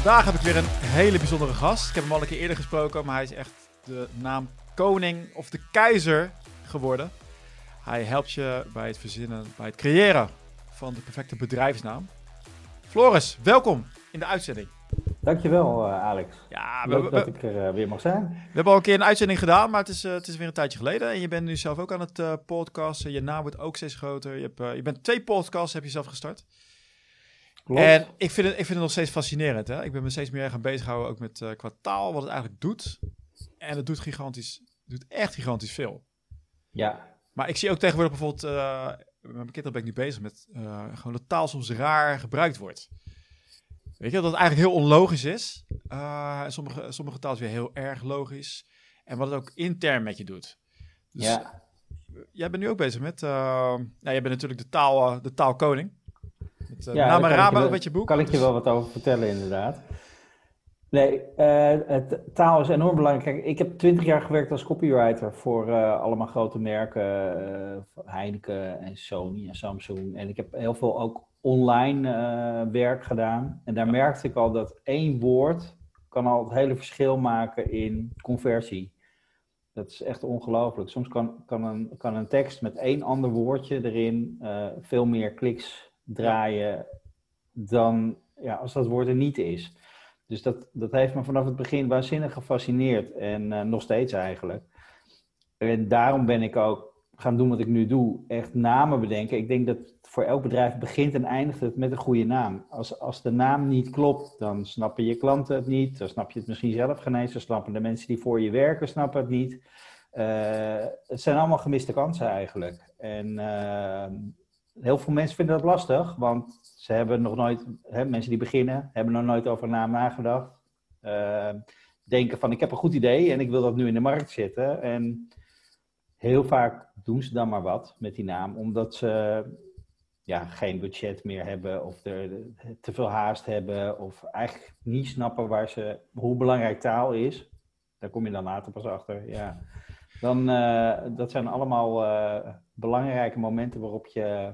Vandaag heb ik weer een hele bijzondere gast. Ik heb hem al een keer eerder gesproken, maar hij is echt de naam koning of de keizer geworden. Hij helpt je bij het verzinnen, bij het creëren van de perfecte bedrijfsnaam. Floris, welkom in de uitzending. Dankjewel, uh, Alex. Ja, we, Leuk dat ik er uh, weer mag zijn. We hebben al een keer een uitzending gedaan, maar het is, uh, het is weer een tijdje geleden. En je bent nu zelf ook aan het podcasten. Je naam wordt ook steeds groter. Je, hebt, je bent twee podcasts heb je zelf gestart. Klopt. En ik vind, het, ik vind het nog steeds fascinerend. Hè? Ik ben me steeds meer gaan bezighouden ook met uh, qua taal, wat het eigenlijk doet. En het doet gigantisch, doet echt gigantisch veel. Ja. Maar ik zie ook tegenwoordig bijvoorbeeld, uh, met mijn kinderen ben ik nu bezig met uh, gewoon dat taal soms raar gebruikt wordt. Weet je, dat het eigenlijk heel onlogisch is. sommige, sommige taal is weer heel erg logisch. En wat het ook intern met je doet. Dus ja. jij bent nu ook bezig met, nou, jij bent natuurlijk de, taal, de taalkoning. Met, uh, ja, ook met je boek. Kan ik je wel wat over vertellen, inderdaad. Nee, uh, het, taal is enorm belangrijk. Kijk, ik heb twintig jaar gewerkt als copywriter voor uh, allemaal grote merken, Heineken en Sony en Samsung. En ik heb heel veel ook online werk gedaan. En daar ja. merkte ik al dat één woord kan al het hele verschil maken in conversie. Dat is echt ongelooflijk. Soms kan, kan, een, kan een tekst met één ander woordje erin veel meer kliks draaien dan ja, als dat woord er niet is. Dus dat, dat heeft me vanaf het begin waanzinnig gefascineerd. En uh, nog steeds eigenlijk. En daarom ben ik ook gaan doen wat ik nu doe. Echt namen bedenken. Ik denk dat voor elk bedrijf begint en eindigt het met een goede naam. Als, als de naam niet klopt, dan snappen je klanten het niet. Dan snap je het misschien zelf geen eens. Dan snappen de mensen die voor je werken snappen het niet. Uh, het zijn allemaal gemiste kansen eigenlijk. En uh, heel veel mensen vinden dat lastig, want ze hebben nog nooit, hè, mensen die beginnen, hebben nog nooit over naam nagedacht. Uh, denken van ik heb een goed idee en ik wil dat nu in de markt zetten. En heel vaak doen ze dan maar wat met die naam, omdat ze ja, geen budget meer hebben of er te veel haast hebben of eigenlijk niet snappen waar ze, hoe belangrijk taal is. Daar kom je dan later pas achter. Ja. Dan, uh, dat zijn allemaal uh, belangrijke momenten waarop je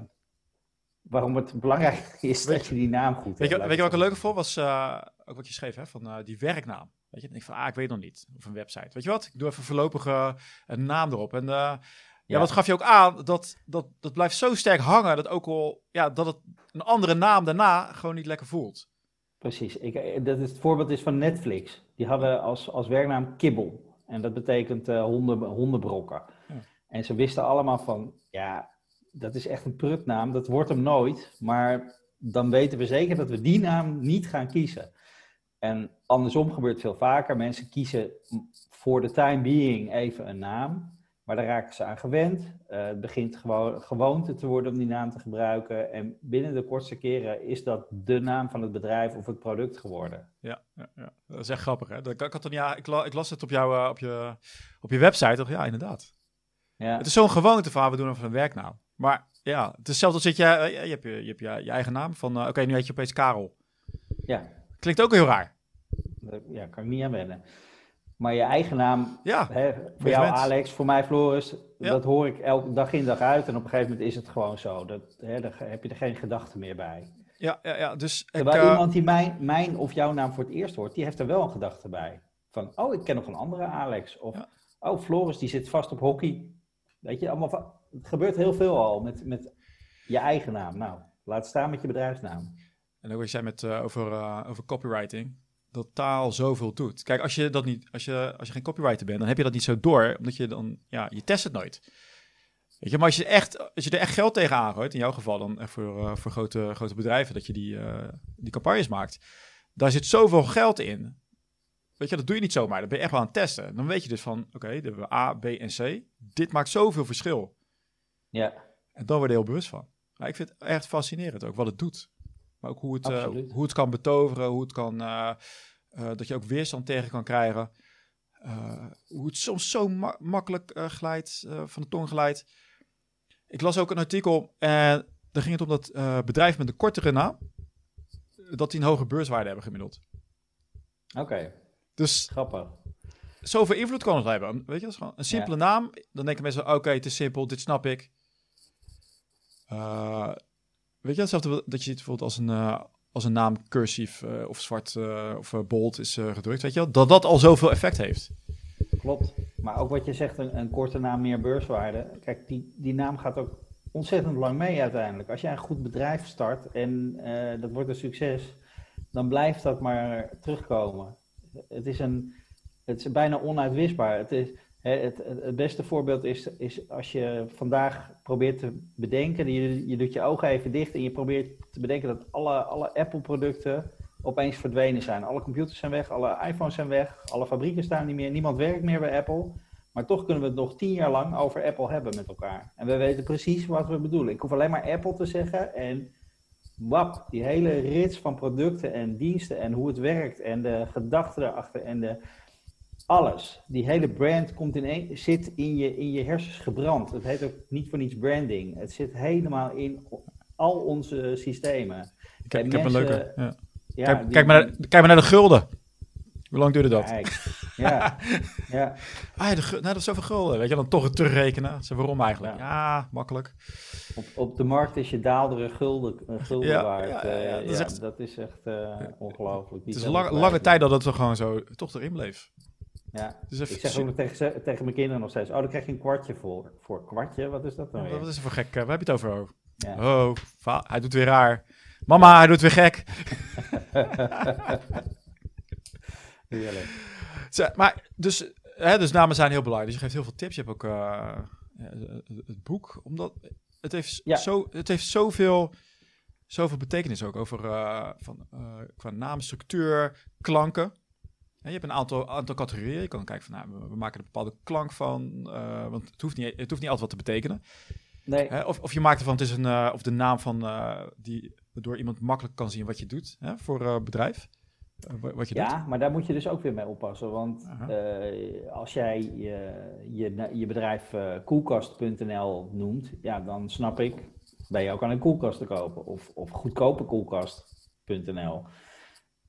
waarom het belangrijk is dat je die naam goed weet je, weet je wat ik een leuke voor was? Uh, ook wat je schreef, hè, van uh, die werknaam. Weet je, ik van, ah, ik weet nog niet. Of een website. Weet je wat? Ik doe even voorlopig uh, een naam erop. En ja, ja, wat gaf je ook aan? Dat, dat, dat blijft zo sterk hangen, dat ook al, ja, dat het een andere naam daarna gewoon niet lekker voelt. Precies. Ik, dat is het voorbeeld is van Netflix. Die hadden als, als werknaam kibbel. En dat betekent honden, hondenbrokken. Ja. En ze wisten allemaal van, ja, dat is echt een prutnaam. Dat wordt hem nooit. Maar dan weten we zeker dat we die naam niet gaan kiezen. En andersom gebeurt veel vaker. Mensen kiezen voor de time being even een naam. Maar daar raken ze aan gewend. Uh, het begint gewoon gewoonte te worden om die naam te gebruiken. En binnen de kortste keren is dat de naam van het bedrijf of het product geworden. Ja, ja, ja. dat is echt grappig. Hè? Dat, ik, had ja, ik, ik, las het op, jou, uh, op, je, op je website. Toch? Ja, inderdaad. Ja. Het is zo'n gewoonte van, we doen even een werknaam. Maar ja, het is hetzelfde als zit je, je hebt je, je, hebt je, je eigen naam van, uh, oké, nu heet je opeens Karel. Ja. Klinkt ook heel raar. Ja, kan ik niet aan wennen. Maar je eigen naam, ja, hè, voor jou Alex, voor mij Floris, ja. dat hoor ik elke dag in dag uit. En op een gegeven moment is het gewoon zo. Dat, hè, daar heb je er geen gedachten meer bij. Ja, ja, ja. Dus Terwijl ik, uh... iemand die mijn, mijn of jouw naam voor het eerst hoort, die heeft er wel een gedachte bij. Van, oh, ik ken nog een andere Alex. Of, ja. oh, Floris, die zit vast op hockey. Weet je, allemaal van, het gebeurt heel veel al met, met je eigen naam. Nou, laat staan met je bedrijfsnaam. En ook wat zei met, uh, over, uh, over copywriting, dat taal zoveel doet. Kijk, als je, dat niet, als, je, als je geen copywriter bent, dan heb je dat niet zo door, omdat je dan, ja, je test het nooit. Weet je, maar als je, echt, als je er echt geld tegen aangooit, in jouw geval dan echt voor, voor grote, grote bedrijven, dat je die, die campagnes maakt, daar zit zoveel geld in. Weet je, dat doe je niet zomaar. Dat ben je echt wel aan het testen. Dan weet je dus van, oké, okay, we A, B en C. Dit maakt zoveel verschil. Ja. En dan word je heel bewust van. Maar ik vind het echt fascinerend ook wat het doet. Maar ook hoe het, uh, hoe het kan betoveren, hoe het kan, uh, uh, dat je ook weerstand tegen kan krijgen. hoe het soms zo ma makkelijk glijdt, van de tong glijdt. Ik las ook een artikel en daar ging het om dat bedrijf met een kortere naam, dat die een hoge beurswaarde hebben gemiddeld. Oké. Okay. Dus grappig. Zoveel invloed kan het hebben. Weet je, dat is gewoon een simpele ja. naam. Dan denken mensen, oké, okay, het is simpel, dit snap ik. Uh, weet je, dat je ziet bijvoorbeeld als een, uh, als een naam cursief eh, of zwart eh, of eh, bold is eh, gedrukt, weet je wel, dat dat al zoveel effect heeft. Klopt. Maar ook wat je zegt, een, een korte naam meer beurswaarde. Kijk, die, die naam gaat ook ontzettend lang mee uiteindelijk. Als jij een goed bedrijf start en eh, dat wordt een succes, dan blijft dat maar terugkomen. Het is, een, het is bijna onuitwisbaar. Het, is, het, het, beste voorbeeld is, is als je vandaag probeert te bedenken, je, je doet je ogen even dicht en je probeert te bedenken dat alle, alle Apple-producten opeens verdwenen zijn. Alle computers zijn weg, alle iPhones zijn weg, alle fabrieken staan niet meer, niemand werkt meer bij Apple. Maar toch kunnen we het nog tien jaar lang over Apple hebben met elkaar. En we weten precies wat we bedoelen. Ik hoef alleen maar Apple te zeggen en wap, die hele rits van producten en diensten en hoe het werkt en de gedachten erachter en de alles. Die hele brand komt in een, zit in je, in je hersens gebrand. Het heet ook niet voor niets branding. Het zit helemaal in al onze systemen. Ik, heb- een leuke. Ja. Ja, kijk, die- kijk, maar naar, kijk maar naar de gulden. Hoe lang duurde dat? Kijk, ja, ja. Ah, de, nou, dat is zoveel gulden. Weet je, dan toch het terugrekenen. Zo, waarom eigenlijk? Ja. Ja, makkelijk. Op, op de markt is je daalder een gulden, een gulden Ja, waard. ja, ja, ja, Eh, dat ja, is echt- dat is echt eh, ongelooflijk. Die Het is lang, lange tijd dat het er gewoon zo toch erin bleef. Ja. Dus Ik zeg ook nog tegen, tegen mijn kinderen nog steeds, oh, dan krijg je een kwartje voor. Voor kwartje? Wat is dat dan Ja, weer? wat is er voor gek? eh, Waar heb je het over? Oh, Ja. oh hij doet weer raar. Mama, hij doet weer gek. Heerlijk. Zo, maar dus, hè, dus namen zijn heel belangrijk. Dus je geeft heel veel tips. Je hebt ook eh, het boek. Omdat het heeft, Ja. zo, het heeft zoveel, zoveel betekenis ook over eh, van, eh, qua naam, structuur, klanken. Je hebt een aantal, aantal categorieën. Je kan kijken van, nou, we- maken er een bepaalde klank van. eh, want het hoeft, niet, het hoeft niet altijd wat te betekenen. Nee, Hè? Of, of je maakt ervan, het is een, eh, of de naam van, eh, die, waardoor iemand makkelijk kan zien wat je doet hè, voor bedrijf. Wa- wat je doet. ja, maar daar moet je dus ook weer mee oppassen. Want als jij je, je, je bedrijf eh, koelkast.nl noemt, ja, dan snap ik, ben je ook aan een koelkast te kopen. Of, of goedkopekoelkast.nl.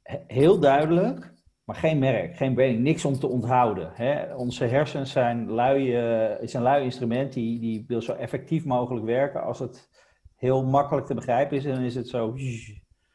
He- Heel duidelijk, maar geen merk, geen branding, niks om te onthouden. Hè? Onze hersens zijn lui, eh, is een lui instrument die, die wil zo effectief mogelijk werken. Als het heel makkelijk te begrijpen is, dan is het zo.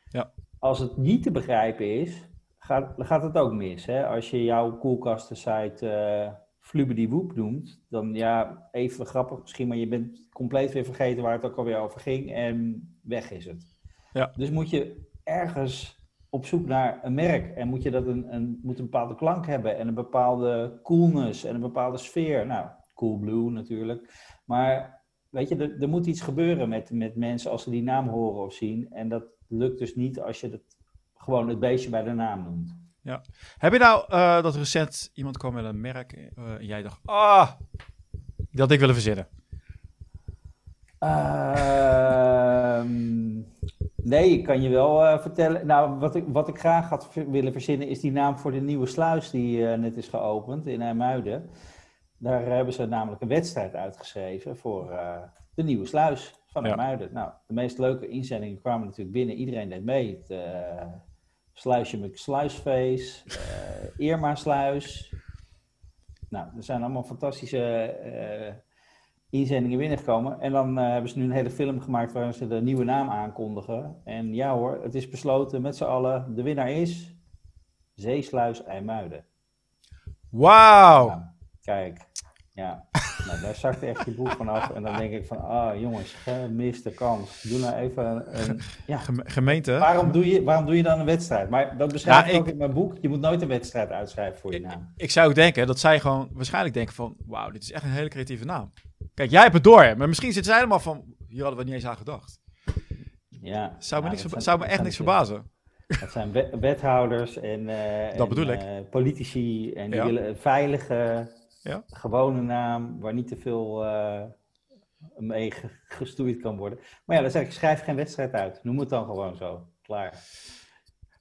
Ja. Als het niet te begrijpen is, gaat, gaat het ook mis. Hè? Als je jouw koelkastensite eh Flubediwoep noemt, dan ja, even grappig misschien, maar je bent compleet weer vergeten waar het ook alweer over ging en weg is het. Ja. Dus moet je ergens op zoek naar een merk en moet je dat een, een, moet een bepaalde klank hebben en een bepaalde coolness en een bepaalde sfeer. Nou, cool blue natuurlijk. Maar weet je, er, er moet iets gebeuren met, met mensen als ze die naam horen of zien. En dat lukt dus niet als je het, gewoon het beestje bij de naam noemt. Heb je nou eh, dat recent iemand kwam met een merk eh, en jij dacht, ah, had ik willen verzinnen. Ehm, nee, ik kan je wel eh, vertellen. Nou, wat ik, wat ik graag had willen verzinnen is die naam voor de nieuwe sluis die eh, net is geopend in IJmuiden. Daar hebben ze namelijk een wedstrijd uitgeschreven voor eh, de nieuwe sluis van Ja. IJmuiden. Nou, de meest leuke inzendingen kwamen natuurlijk binnen. Iedereen deed mee. Het sluisje met sluisfeest, Irma sluis. Nou, er zijn allemaal fantastische inzendingen binnengekomen. En dan eh, hebben ze nu een hele film gemaakt waarin ze de nieuwe naam aankondigen. En ja hoor, het is besloten met z'n allen. De winnaar is Zeesluis IJmuiden. Wauw! Nou, kijk, ja. Nou, daar zakte echt je boek vanaf. En dan denk ik van, ah jongens, gemiste kans. Doe nou even een... ja. Geme- gemeente. Waarom doe, je, waarom doe je dan een wedstrijd? Maar dat beschrijf Ja, ik ook ik- in mijn boek. Je moet nooit een wedstrijd uitschrijven voor je Ik, naam. ik zou ook denken dat zij gewoon waarschijnlijk denken van, wauw, dit is echt een hele creatieve naam. Kijk, jij hebt het door, maar misschien zitten zij helemaal van, hier hadden we niet eens aan gedacht. Ja, Zou me, nou, niks zijn- zou me echt niks verbazen. Dat zijn we- wethouders en, eh, Dat en, eh, politici en die Ja. willen een veilige, Ja. gewone naam waar niet te veel eh, mee ge- gestoeid kan worden. Maar ja, dan zeg ik, schrijf geen wedstrijd uit. Noem het dan gewoon zo. Klaar.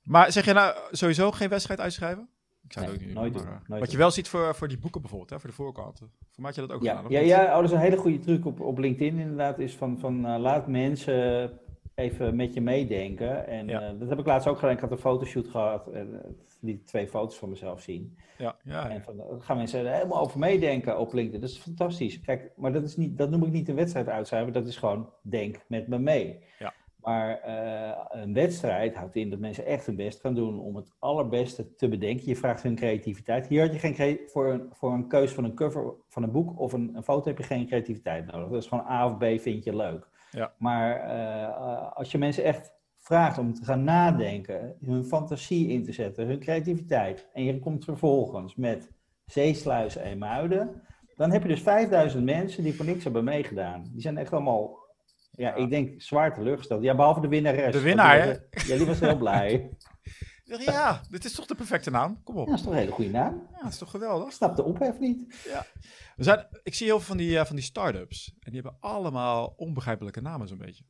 Maar zeg je nou sowieso geen wedstrijd uitschrijven? Ik zou het Nee, ook niet nooit doen. doen, maar, eh, nooit wat je wel ziet voor, voor die boeken bijvoorbeeld, hè, voor de voorkanten. Voor mij had je dat ook Ja, gedaan, ja, ja oh, dat is een hele goede truc op, op LinkedIn inderdaad. Is van, van eh, laat mensen even met je meedenken. En Ja. eh, dat heb ik laatst ook gedaan. Ik had een fotoshoot gehad. En, eh, die twee foto's van mezelf zien. Ja, ja, ja. En van, dan gaan mensen er helemaal over meedenken op LinkedIn. Dat is fantastisch. Kijk, maar dat, is niet, dat noem ik niet een wedstrijd uitschrijven. Dat is gewoon denk met me mee. Ja. Maar eh, een wedstrijd houdt in dat mensen echt hun best gaan doen om het allerbeste te bedenken. Je vraagt hun creativiteit. Hier had je geen crea- voor een, voor een keus van een cover van een boek of een, een foto heb je geen creativiteit nodig. Dat is gewoon A of B vind je leuk. Ja. Maar eh, als je mensen echt vraagt om te gaan nadenken, hun fantasie in te zetten, hun creativiteit, en je komt vervolgens met zeesluizen en muiden, dan heb je dus 5000 mensen die voor niks hebben meegedaan. Die zijn echt allemaal, ja, Ja. ik denk zwaar teleurgesteld. Ja, behalve de winnares. De winnaar, was- Ja, die was heel blij. Ik Ja, dit is toch de perfecte naam? Kom op. Ja, dat is toch een hele goede naam? Ja, dat is toch Ik geweldig? snap de ophef niet. We zijn, ik zie heel veel van die, eh, van die start-ups. En die hebben allemaal onbegrijpelijke namen zo'n beetje.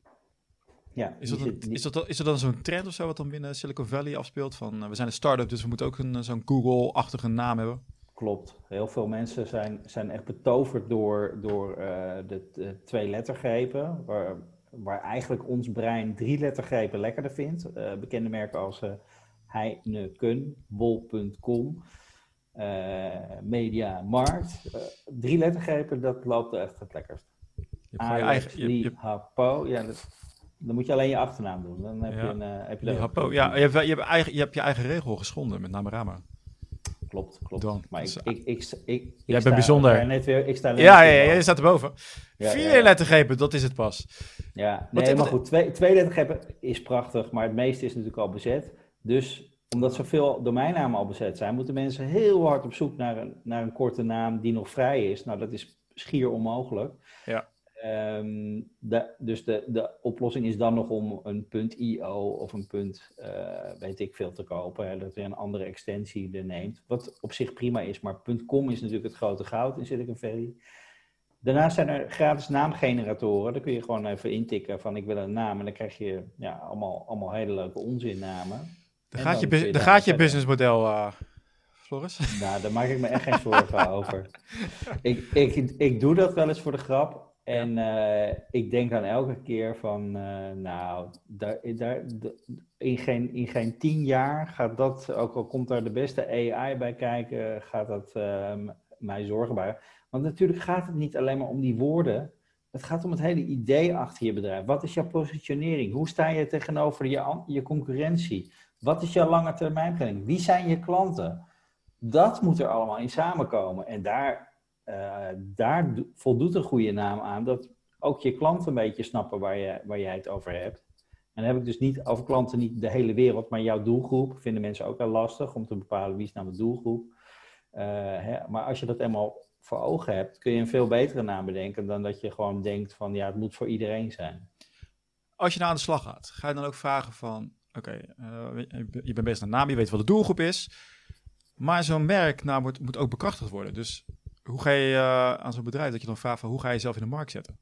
Ja, Is dat, een- zit niet- is, dat, is er dan zo'n trend of zo wat dan binnen Silicon Valley afspeelt? Van, eh, we zijn een start-up, dus we moeten ook een, eh, zo'n Google-achtige naam hebben. Klopt. Heel veel mensen zijn, zijn echt betoverd door, door eh, de, de twee lettergrepen, waar, waar eigenlijk ons brein drie lettergrepen lekkerder vindt. Eh, bekende merken als eh Heineken, Bol.com, Media Markt. Drie lettergrepen, dat loopt echt het lekkerst. Je Hapo, ja, dat, dan moet je alleen je achternaam doen. Dan heb Ja. je een... heb je Hapo. ja, je, hebt, je, hebt eigen, je hebt je eigen regel geschonden met Namarama. Klopt, klopt. Dan. Maar ik, ik, ik, ik, Jij bent sta bijzonder. daar Net weer, ik sta Ja, ja, ja, je staat erboven. Vier lettergrepen, dat is het pas. Ja, nee, maar goed, twee, twee lettergrepen is prachtig, maar het meeste is natuurlijk al bezet. Dus omdat zoveel domeinnamen al bezet zijn, moeten mensen heel hard op zoek naar een, naar een korte naam die nog vrij is. Nou, dat is schier onmogelijk. Ja. Ehm, de- dus de, de oplossing is dan nog om een .io of een punt, eh, weet ik veel, te kopen. Hè, dat je een andere extensie er neemt. Wat op zich prima is, maar .com is natuurlijk het grote goud in Silicon Valley. Daarnaast zijn er gratis naamgeneratoren. Daar kun je gewoon even intikken van ik wil een naam. En dan krijg je ja, allemaal, allemaal hele leuke onzinnamen. Gaat je, dan je gaat je verder. businessmodel, eh Floris. Nou, daar maak ik me echt geen zorgen over. Ik, ik, ik doe dat wel eens voor de grap. En eh, ik denk dan elke keer van, eh, nou, daar, daar, in, geen, in geen tien jaar gaat dat, ook al komt daar de beste AI bij kijken, gaat dat eh, m- mij zorgen bij. Want natuurlijk gaat het niet alleen maar om die woorden. Het gaat om het hele idee achter je bedrijf. Wat is jouw positionering? Hoe sta je tegenover je, je concurrentie? Wat is jouw lange termijn planning? Wie zijn je klanten? Dat moet er allemaal in samenkomen. En daar, eh, daar do- voldoet een goede naam aan. Dat ook je klanten een beetje snappen waar, je, waar jij het over hebt. En dan heb ik dus niet over klanten, niet de hele wereld, maar jouw doelgroep. Vinden mensen ook wel lastig om te bepalen wie is nou mijn doelgroep. Eh, hè, maar als je dat eenmaal voor ogen hebt, kun je een veel betere naam bedenken dan dat je gewoon denkt van ja, het moet voor iedereen zijn. Als je nou aan de slag gaat, ga je dan ook vragen van... Oké, eh, je- bent bezig naar naam, je weet wat de doelgroep is. Maar zo'n merknaam wordt, moet ook bekrachtigd worden. Dus hoe ga je eh, aan zo'n bedrijf dat je dan vraagt van... Hoe ga je jezelf in de markt zetten?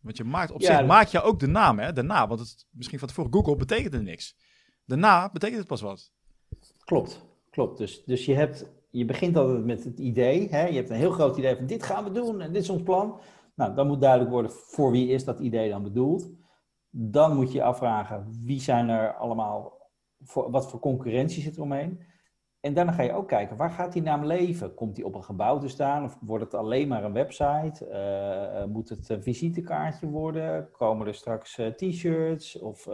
Want je maakt op Ja, zich dat- maak je ook de naam, hè? De naam, want het, misschien van tevoren Google betekent het niks. Daarna betekent het pas wat. Klopt, klopt. Dus, dus je, hebt, je begint altijd met het idee. Hè? Je hebt een heel groot idee van dit gaan we doen en dit is ons plan. Nou, dan moet duidelijk worden voor wie is dat idee dan bedoeld. Dan moet je je afvragen wie zijn er allemaal, voor, wat voor concurrentie zit er omheen. En daarna ga je ook kijken, waar gaat die naam leven? Komt die op een gebouw te staan of wordt het alleen maar een website? Eh, eh, moet het een visitekaartje worden? Komen er straks eh, t-shirts? Of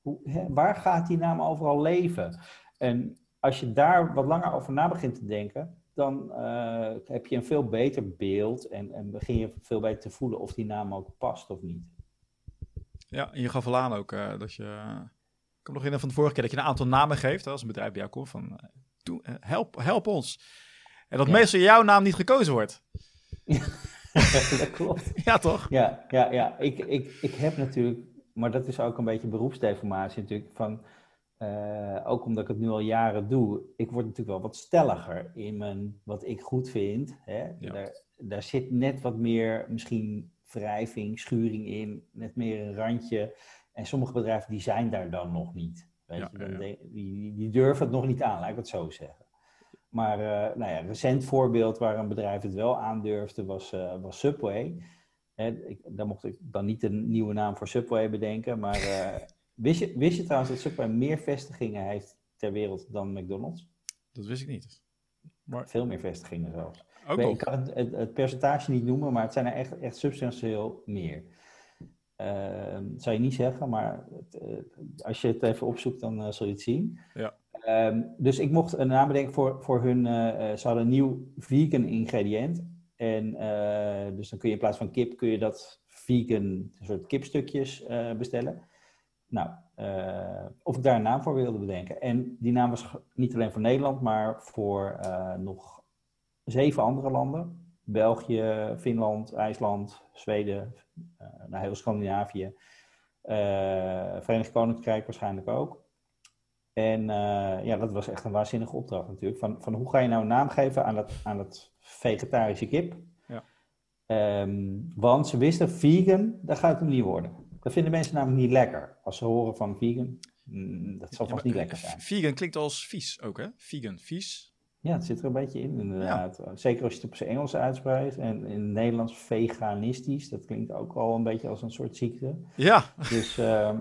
hoe, hè, waar gaat die naam overal leven? En als je daar wat langer over na begint te denken, dan heb je een veel beter beeld en, en begin je veel beter te voelen of die naam ook past of niet. Ja, en je gaf al aan ook dat je... Ik kom nog in van de vorige keer dat je een aantal namen geeft. Als een bedrijf bij jou komt van... eh, help, help ons. En dat Ja. meestal jouw naam niet gekozen wordt. dat klopt. Ja, toch? Ja, ja, ja. Ik, ik, ik heb natuurlijk, maar dat is ook een beetje beroepsdeformatie natuurlijk, van, eh, ook omdat ik het nu al jaren doe, ik word natuurlijk wel wat stelliger in mijn, wat ik goed vind. Hè? Ja. Daar, daar zit net wat meer misschien wrijving, schuring in, net meer een randje. En sommige bedrijven die zijn daar dan nog niet. Weet Ja, je? Dan denk- die, die, durven het nog niet aan, laat ik het zo zeggen. Maar eh, nou ja, een recent voorbeeld waar een bedrijf het wel aandurfde was, eh, was Subway. Hè, ik, daar mocht ik dan niet een nieuwe naam voor Subway bedenken. Maar eh, wist, je, wist je trouwens dat Subway meer vestigingen heeft ter wereld dan McDonald's? Dat wist ik niet. Veel meer vestigingen zelfs. Ook Ik, weet- nog. ik kan het, het, het percentage niet noemen, maar het zijn er echt, echt substantieel meer. Dat zou je niet zeggen, maar het, eh, als je het even opzoekt, dan eh, zul je het zien. Ja. Ehm, dus ik mocht een naam bedenken voor, voor hun. eh, ze hadden een nieuw vegan ingrediënt. En dus dan kun je in plaats van kip, kun je dat vegan, een soort kipstukjes bestellen. Nou, of ik daar een naam voor wilde bedenken. En die naam was niet alleen voor Nederland, maar voor nog zeven andere landen. België, Finland, IJsland, Zweden, eh nou, heel Scandinavië. eh Verenigd Koninkrijk waarschijnlijk ook. En eh, ja, dat was echt een waanzinnige opdracht natuurlijk. Van, van hoe ga je nou een naam geven aan dat, aan dat vegetarische kip? Ja. Ehm, want ze wisten, vegan, dat gaat het hem niet worden. Dat vinden mensen namelijk niet lekker. Als ze horen van vegan, mm, dat zal Ja, vast maar niet lekker zijn. Vegan klinkt als vies ook, hè? Vegan, vies. Ja, het zit er een beetje in, inderdaad. Zeker als je het op zijn Engels uitspreekt. En in het Nederlands veganistisch, dat klinkt ook al een beetje als een soort ziekte. Ja, Dus ehm,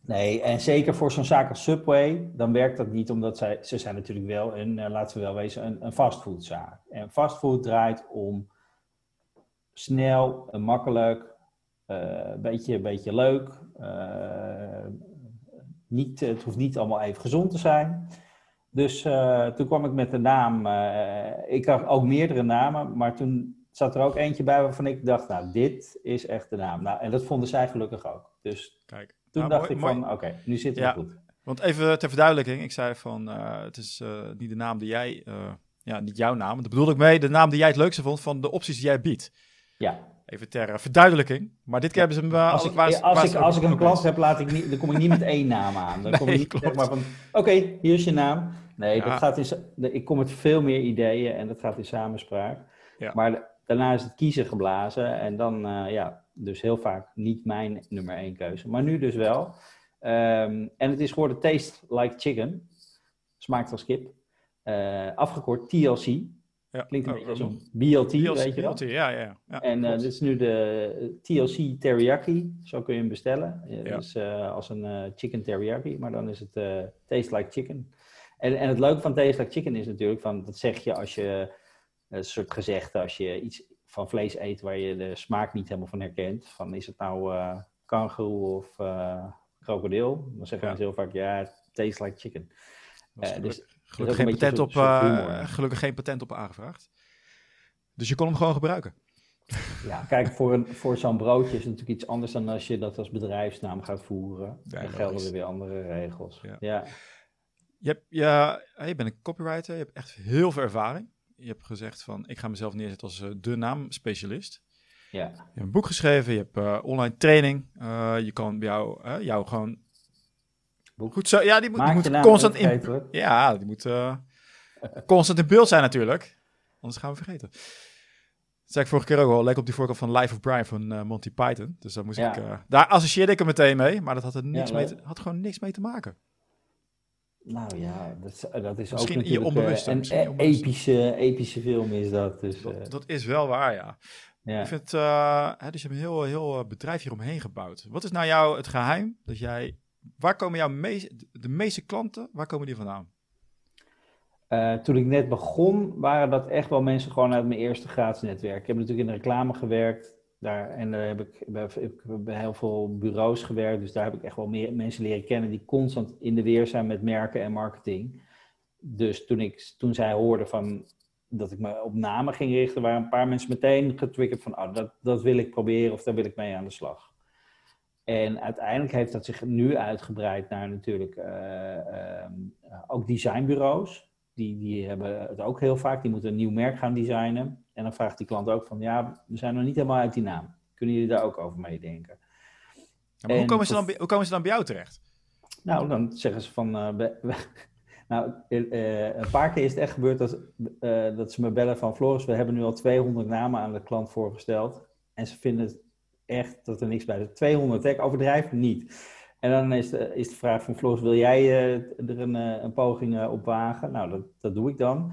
nee, en zeker voor zo'n zaak als Subway, dan werkt dat niet omdat zij, ze zijn natuurlijk wel, en eh, laten we wel wezen, een, een fastfoodzaak. En fastfood draait om snel en makkelijk, eh, een beetje, beetje leuk. eh, niet, het hoeft niet allemaal even gezond te zijn. Dus eh, toen kwam ik met de naam, eh, ik had ook meerdere namen, maar toen zat er ook eentje bij waarvan ik dacht, nou, dit is echt de naam. Nou, en dat vonden zij gelukkig ook. Dus kijk. toen Nou, dacht mooi- ik van, oké, nu zit het Ja. goed. Want even ter verduidelijking, ik zei van, eh, het is niet de naam die jij, ja, niet jouw naam. Daar bedoel ik mee, de naam die jij het leukste vond van de opties die jij biedt. Ja, Even ter verduidelijking. Maar dit keer hebben ze wel... als ik, als ik, als ook- ik een eens. heb, laat ik niet, dan kom ik niet met één naam aan. Dan kom ik niet zeg maar van, oké, hier is je naam. Nee, Ja. dat gaat in, ik kom met veel meer ideeën en dat gaat in samenspraak. Ja. Maar da- daarna is het kiezen geblazen en dan, eh, ja, dus heel vaak niet mijn nummer één keuze. Maar nu dus wel. Ehm, en het is geworden Taste Like Chicken. Smaakt als kip. Eh, afgekort TLC. Ja. Klinkt een Oh, beetje als een BLT, BLT, weet je wel. BLT, Ja, ja, ja. En klopt. dit is nu de TLC teriyaki. Zo kun je hem bestellen. Ja. Dus als een chicken teriyaki, maar dan is het taste like chicken. En, en het leuke van taste like chicken is natuurlijk van dat zeg je als je een soort gezegde als je iets van vlees eet waar je de smaak niet helemaal van herkent. Van is het nou eh kangoeroe of eh, krokodil? Dan zeggen Ja. mensen heel vaak ja, taste like chicken. Eh, dus- gelukkig, geen patent op, eh, gelukkig geen patent op aangevraagd. Dus je kon hem gewoon gebruiken. Ja, kijk, voor, een, voor zo'n broodje is het natuurlijk iets anders dan als je dat als bedrijfsnaam gaat voeren. Ja, dan gelden er weer andere regels. Ja. Ja. Je, hebt, ja, je bent een copywriter, je hebt echt heel veel ervaring. Je hebt gezegd van, ik ga mezelf neerzetten als eh, de naamspecialist. Ja. Je hebt een boek geschreven, je hebt eh, online training. Eh, je kan bij jou, jou gewoon... Boek. Goed zo, ja, die moet, die moet constant in... Ja, die moet constant in beeld zijn natuurlijk. Anders gaan we vergeten. Dat zei ik vorige keer ook al. Leek op die voorkant van Life of Brian van Monty Python. Dus daar, moest Ja. ik, daar associeerde ik hem meteen mee. Maar dat had, er niks Ja, mee te- had gewoon niks mee te maken. Nou ja, dat, is- dat is Misschien ook je natuurlijk onbewuste, eh, een misschien in je e- onbewuste. epische, epische film is dat. Dus, Dat, eh, dat is wel waar, ja. ja. Ik vind, eh, hè, dus je hebt een heel, heel eh, bedrijf hieromheen gebouwd. Wat is nou jouw het geheim dat jij... Waar komen jouw meest, de meeste klanten, waar komen die vandaan? Eh, toen ik net begon, waren dat echt wel mensen gewoon uit mijn eerste graads netwerk. Ik heb natuurlijk in de reclame gewerkt. Daar, en daar heb ik, bij, ik bij heel veel bureaus gewerkt. Dus daar heb ik echt wel meer mensen leren kennen die constant in de weer zijn met merken en marketing. Dus toen, ik, toen zij hoorden van dat ik me op namen ging richten, waren een paar mensen meteen getriggerd van oh, dat, dat wil ik proberen of daar wil ik mee aan de slag. En uiteindelijk heeft dat zich nu uitgebreid naar natuurlijk eh, ehm, ook designbureaus die, die hebben het ook heel vaak. Die moeten een nieuw merk gaan designen. En dan vraagt die klant ook van, ja, we zijn nog niet helemaal uit die naam. Kunnen jullie daar ook over meedenken? Ja, maar hoe, En komen ze dan, hoe komen ze dan bij jou terecht? Nou, dan zeggen ze van, eh, we- nou, eh, eh, een paar keer is het echt gebeurd dat, dat ze me bellen van, Floris, we hebben nu al 200 namen aan de klant voorgesteld. En ze vinden het echt dat er niks bij is. 200, hè? ik overdrijf niet. En dan is de, is de vraag van Floris, wil jij er een, een poging op wagen? Nou, dat, dat doe ik dan.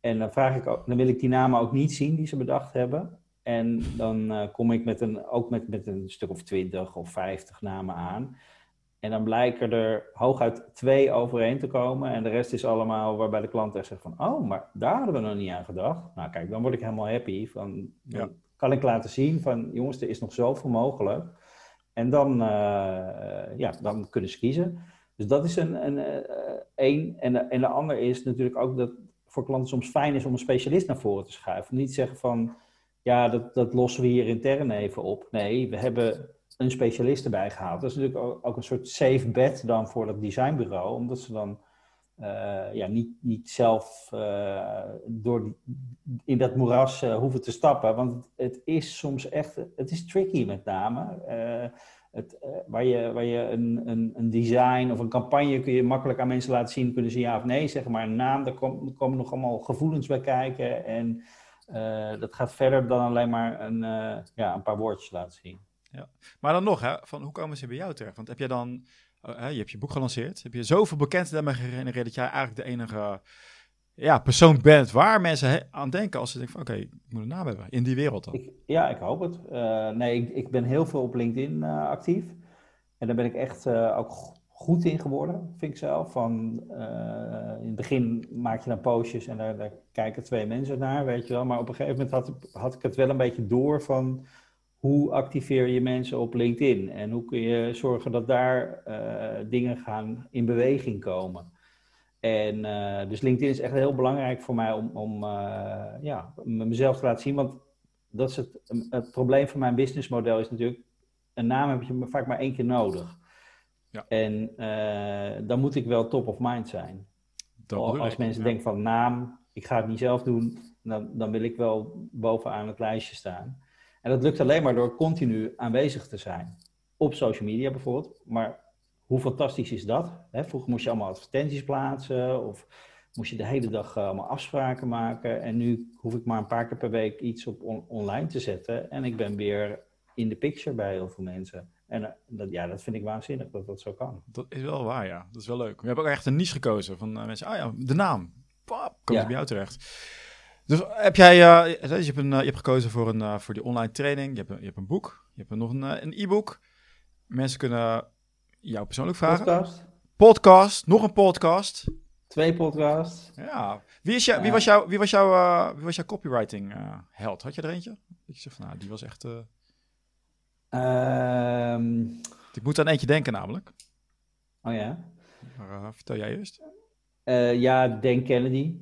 En dan, vraag ik ook, dan wil ik die namen ook niet zien die ze bedacht hebben. En dan eh, kom ik met een, ook met, met een stuk of 20 of 50 namen aan. En dan blijken er hooguit twee overeen te komen. En de rest is allemaal waarbij de klant echt zegt van... Oh, maar daar hadden we nog niet aan gedacht. Nou kijk, dan word ik helemaal happy. Van, Ja. kan ik laten zien van... Jongens, er is nog zoveel mogelijk. En dan, ja, dan kunnen ze kiezen. Dus dat is een, een, een. En, de, en de ander is natuurlijk ook dat voor klanten soms fijn is om een specialist naar voren te schuiven. Niet zeggen van, ja, dat, dat lossen we hier intern even op. Nee, we hebben een specialist erbij gehaald. Dat is natuurlijk ook, een soort safe bet dan voor dat designbureau, omdat ze dan uh, ja, niet, niet zelf uh, door in dat moeras uh, hoeven te stappen. Want het is soms echt, het is tricky met name. Het, waar je, waar je een, een, een, design of een campagne kun je makkelijk aan mensen laten zien, kunnen ze ja of nee zeggen, maar een naam, daar, kom, komen nog allemaal gevoelens bij kijken. En dat gaat verder dan alleen maar een, ja, een paar woordjes laten zien. Ja. Maar dan nog, hè, van hoe komen ze bij jou terecht? Want heb jij dan je hebt je boek gelanceerd. Heb je zoveel bekend daarmee gegenereerd dat jij eigenlijk de enige ja, persoon bent waar mensen aan denken als ze denken van oké, ik moet een naam hebben in die wereld dan. Ja, ik hoop het. Uh, nee, ik, ik, ben heel veel op LinkedIn uh, actief. En daar ben ik echt ook goed in geworden, vind ik zelf. Van, in het begin maak je dan postjes en daar, daar, kijken twee mensen naar, weet je wel. Maar op een gegeven moment had, had ik het wel een beetje door van hoe activeer je mensen op LinkedIn en hoe kun je zorgen dat daar dingen gaan in beweging komen. En uh, dus LinkedIn is echt heel belangrijk voor mij om, om uh, ja, mezelf te laten zien. Want dat is het, het probleem van mijn businessmodel is natuurlijk, een naam heb je vaak maar één keer nodig. Ja. En dan moet ik wel top of mind zijn. Als mensen denken van naam, ik ga het niet zelf doen, dan, dan wil ik wel bovenaan het lijstje staan. En dat lukt alleen maar door continu aanwezig te zijn. Op social media bijvoorbeeld. Maar hoe fantastisch is dat? vroeger moest je allemaal advertenties plaatsen of moest je de hele dag eh, allemaal afspraken maken. En nu hoef ik maar een paar keer per week iets op online te zetten. En ik ben weer in de picture bij heel veel mensen. En eh, dat, ja, dat vind ik waanzinnig dat dat zo kan. Dat is wel waar, ja. Dat is wel leuk. We hebben ook echt een niche gekozen van uh, mensen. Ah ja, de naam. Pap, komt ja. bij jou terecht. Dus heb jij, uh, je, hebt een, uh, je hebt gekozen voor, een, uh, voor die online training, je hebt een, je hebt een boek, je hebt nog een, een e-book. Mensen kunnen jou persoonlijk vragen. Podcast. Podcast, nog een podcast. Twee podcasts. Ja. Wie, is jou, wie, was, jou, wie, was, jou, wie was jouw copywriting held? Had je er eentje? Dat je zegt van, nou, die was echt... Um... Ik moet aan eentje denken namelijk. Oh ja? Maar, vertel jij eerst. ja, Dan Kennedy.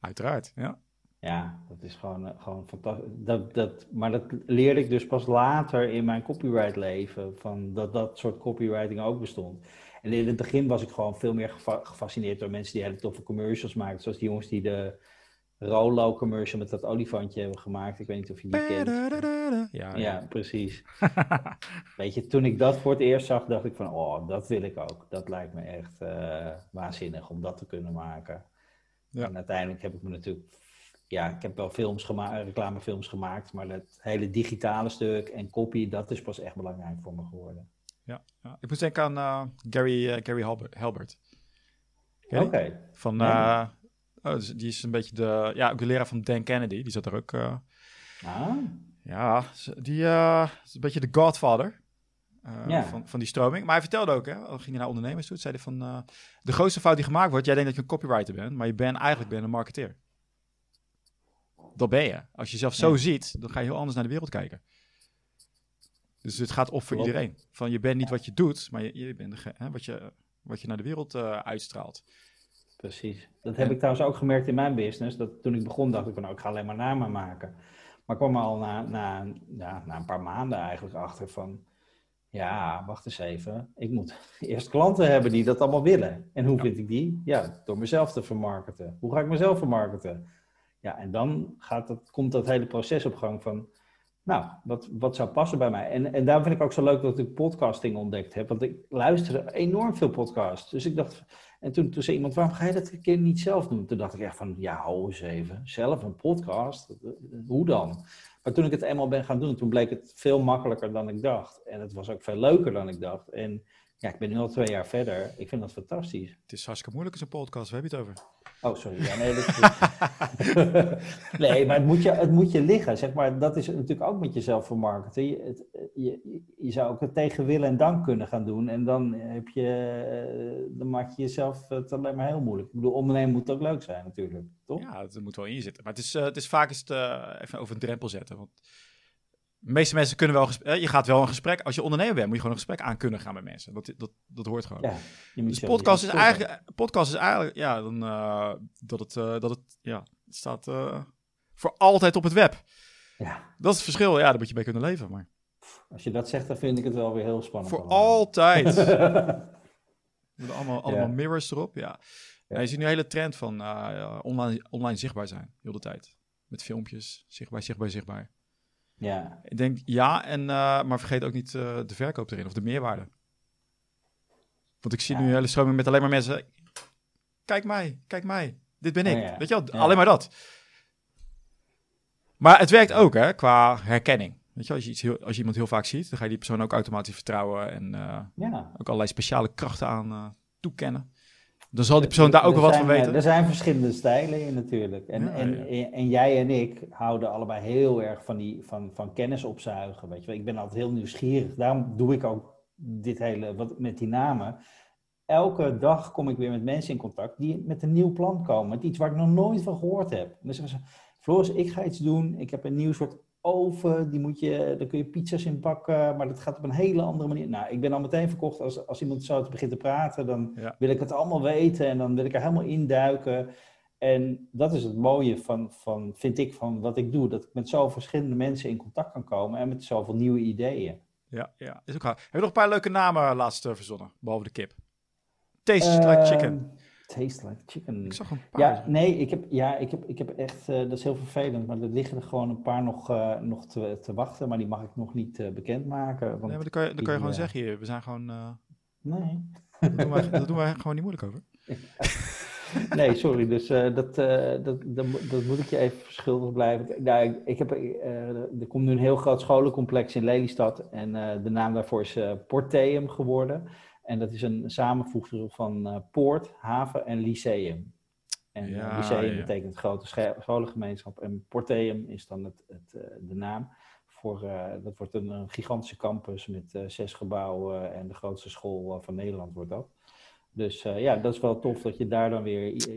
Uiteraard, ja. Ja, dat is gewoon, eh, gewoon fantastisch. Dat, dat, maar dat leerde ik dus pas later in mijn copyright leven, van dat dat soort copywriting ook bestond. En in het begin was ik gewoon veel meer gefascineerd door mensen die hele toffe commercials maakten. Zoals die jongens die de Rolo commercial met dat olifantje hebben gemaakt. Ik weet niet of je die kent. Ja, ja. precies. weet je, toen ik dat voor het eerst zag, dacht ik van, oh, dat wil ik ook. Dat lijkt me echt uh, waanzinnig om dat te kunnen maken. Ja. En uiteindelijk heb ik me natuurlijk, ja, ik heb wel films gemaakt, reclamefilms gemaakt, maar dat hele digitale stuk en copy, dat is pas echt belangrijk voor me geworden. Ja, ja. ik moet denken aan uh, Gary, uh, Gary Halbert. Oké. Van, uh, oh, dus die is een beetje de, ja, de leraar van Dan Kennedy, die zat er ook. ah. Ja, die is een beetje de godfather. Van, van die stroming. Maar hij vertelde ook, hè, ging hij naar ondernemers toe, zei hij van, de grootste fout die gemaakt wordt, jij denkt dat je een copywriter bent, maar je bent eigenlijk ben een marketeer. Dat ben je. Als je jezelf zo ziet, dan ga je heel anders naar de wereld kijken. Dus het gaat op voor iedereen. Van je bent niet wat je doet, maar je, je bent hè, wat, je, wat je naar de wereld uh, uitstraalt. Precies. Dat heb ik trouwens ook gemerkt in mijn business. Dat toen ik begon dacht ik van nou, ik ga alleen maar namen maken. Maar ik kwam al na, na, ja, na een paar maanden eigenlijk achter van ja, wacht eens even. Ik moet eerst klanten hebben die dat allemaal willen. En hoe vind ik die? Ja, door mezelf te vermarkten. Hoe ga ik mezelf vermarkten? Ja, en dan gaat dat, komt dat hele proces op gang van, nou, wat, wat zou passen bij mij? En, en daarom vind ik ook zo leuk dat ik podcasting ontdekt heb, want ik luisterde enorm veel podcasts. Dus ik dacht, en toen, toen zei iemand, waarom ga je dat een keer niet zelf doen? Toen dacht ik echt van, ja, hou eens even, zelf een podcast? Hoe dan? Maar toen ik het eenmaal ben gaan doen, toen bleek het veel makkelijker dan ik dacht. En het was ook veel leuker dan ik dacht. En ja, ik ben nu al twee jaar verder. Ik vind dat fantastisch. Het is hartstikke moeilijk als een podcast. Waar heb je het over? Oh, sorry. Ja, nee, nee, maar het moet, je, het moet je liggen. Zeg maar, dat is natuurlijk ook met jezelf vermarkten. Je, het, je, je zou ook het tegen willen en dank kunnen gaan doen. En dan, heb je, eh, dan maak je jezelf het alleen maar heel moeilijk. Ik bedoel, ondernemen moet ook leuk zijn natuurlijk, toch? Ja, het moet wel in je zitten. Maar het is, uh, het is vaak eens uh, even over een drempel zetten. Want De meeste mensen kunnen wel, gesprek, je gaat wel een gesprek, als je ondernemer bent, moet je gewoon een gesprek aan kunnen gaan met mensen. Dat, dat, dat hoort gewoon. Ja, dus podcast is, eigenlijk, podcast is eigenlijk, ja, dan, eh, dat, het, eh, dat het, ja, het staat eh, voor altijd op het web. Ja, Dat is het verschil, ja, daar moet je mee kunnen leven. Maar als je dat zegt, dan vind ik het wel weer heel spannend. voor allemaal. altijd. Hebben allemaal, allemaal Ja. mirrors erop, ja. Ja. Ja, je ziet nu een hele trend van eh, online, online zichtbaar zijn, heel de tijd. Met filmpjes, zichtbaar, zichtbaar, zichtbaar. Ja, Ik denk ja, en, eh, maar vergeet ook niet eh, de verkoop erin of de meerwaarde. Want ik zie Ja. nu een hele stroming met alleen maar mensen. Kijk mij, kijk mij. Dit ben ik. Oh ja. Weet je wel, Ja. alleen maar dat. Maar het werkt ook hè, qua herkenning. Weet je, wel, als je, iets heel, als je iemand heel vaak ziet, dan ga je die persoon ook automatisch vertrouwen en eh, ja. ook allerlei speciale krachten aan toekennen. Dan zal die persoon daar ook wel wat van zijn, eh, weten. Er zijn verschillende stijlen in natuurlijk. En, Ja, en, ja. en jij en ik houden allebei heel erg van, die, van, van kennis opzuigen. Weet je wel. Ik ben altijd heel nieuwsgierig. Daarom doe ik ook dit hele, wat met die namen. Elke dag kom ik weer met mensen in contact die met een nieuw plan komen. Met iets waar ik nog nooit van gehoord heb. En dan zeggen ze, Floris, ik ga iets doen. Ik heb een nieuw soort oven. Die moet je, daar kun je pizza's in bakken. Maar dat gaat op een hele andere manier. Nou, ik ben al meteen verkocht. Als, als iemand zo te begint te praten, dan Ja. wil ik het allemaal weten. En dan wil ik er helemaal induiken. En dat is het mooie van, van, vind ik, van wat ik doe. Dat ik met zoveel verschillende mensen in contact kan komen. En met zoveel nieuwe ideeën. Ja, ja, is ook. Heb je nog een paar leuke namen laatst eh, verzonnen, behalve de kip? Tastes like chicken. Taste like chicken. Ik zag een paar. Ja, nee, ik heb, ja, ik heb, ik heb echt, eh, dat is heel vervelend, maar er liggen er gewoon een paar nog, eh, nog te, te wachten, maar die mag ik nog niet eh, bekendmaken. Want, Nee, maar dan kan je, dan kan je gewoon zeggen hier, we zijn gewoon, nee. daar doen wij, daar doen wij gewoon niet moeilijk over. Nee, sorry, dus dat, dat, dat, dat moet ik je even verschuldigd blijven. Nou, ik, ik heb, er komt nu een heel groot scholencomplex in Lelystad en de naam daarvoor is Porteum geworden. En dat is een samenvoegsel van eh, poort, haven en lyceum. En eh, Ja, lyceum ja. betekent grote scholengemeenschap en Porteum is dan het, het, eh, de naam. Voor, dat wordt een, een gigantische campus met zes gebouwen en de grootste school van Nederland wordt dat. Dus ja, dat is wel tof dat je daar dan weer je,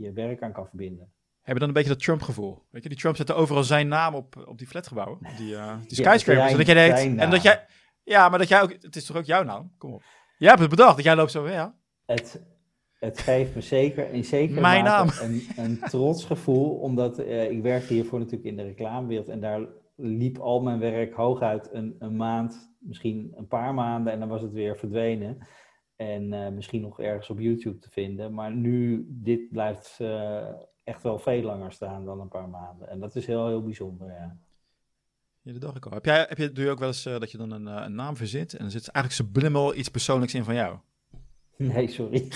je- werk aan kan verbinden. Heb je dan een beetje dat Trump-gevoel? Weet je, die Trump zette overal zijn naam op, op die flatgebouwen, die, die skyscrapers. en dat jij denkt, en dat jij, ja, maar dat jij ook, het is toch ook jouw naam? Kom op. Jij hebt het bedacht, dat jij loopt zo, ja. Het, het geeft me zeker in zekere Mijn Een, een trots gevoel, omdat eh, ik werkte hiervoor natuurlijk in de reclamewereld en daar liep al mijn werk hooguit een, een maand, misschien een paar maanden en dan was het weer verdwenen. En eh, misschien nog ergens op YouTube te vinden. Maar nu, dit blijft eh, echt wel veel langer staan dan een paar maanden. En dat is heel, heel bijzonder, ja. Ja, dat dacht ik al. Heb jij, heb je, doe je ook wel eens eh, dat je dan een, eh, een naam verzint en dan zit eigenlijk subliminal iets persoonlijks in van jou? Nee, sorry.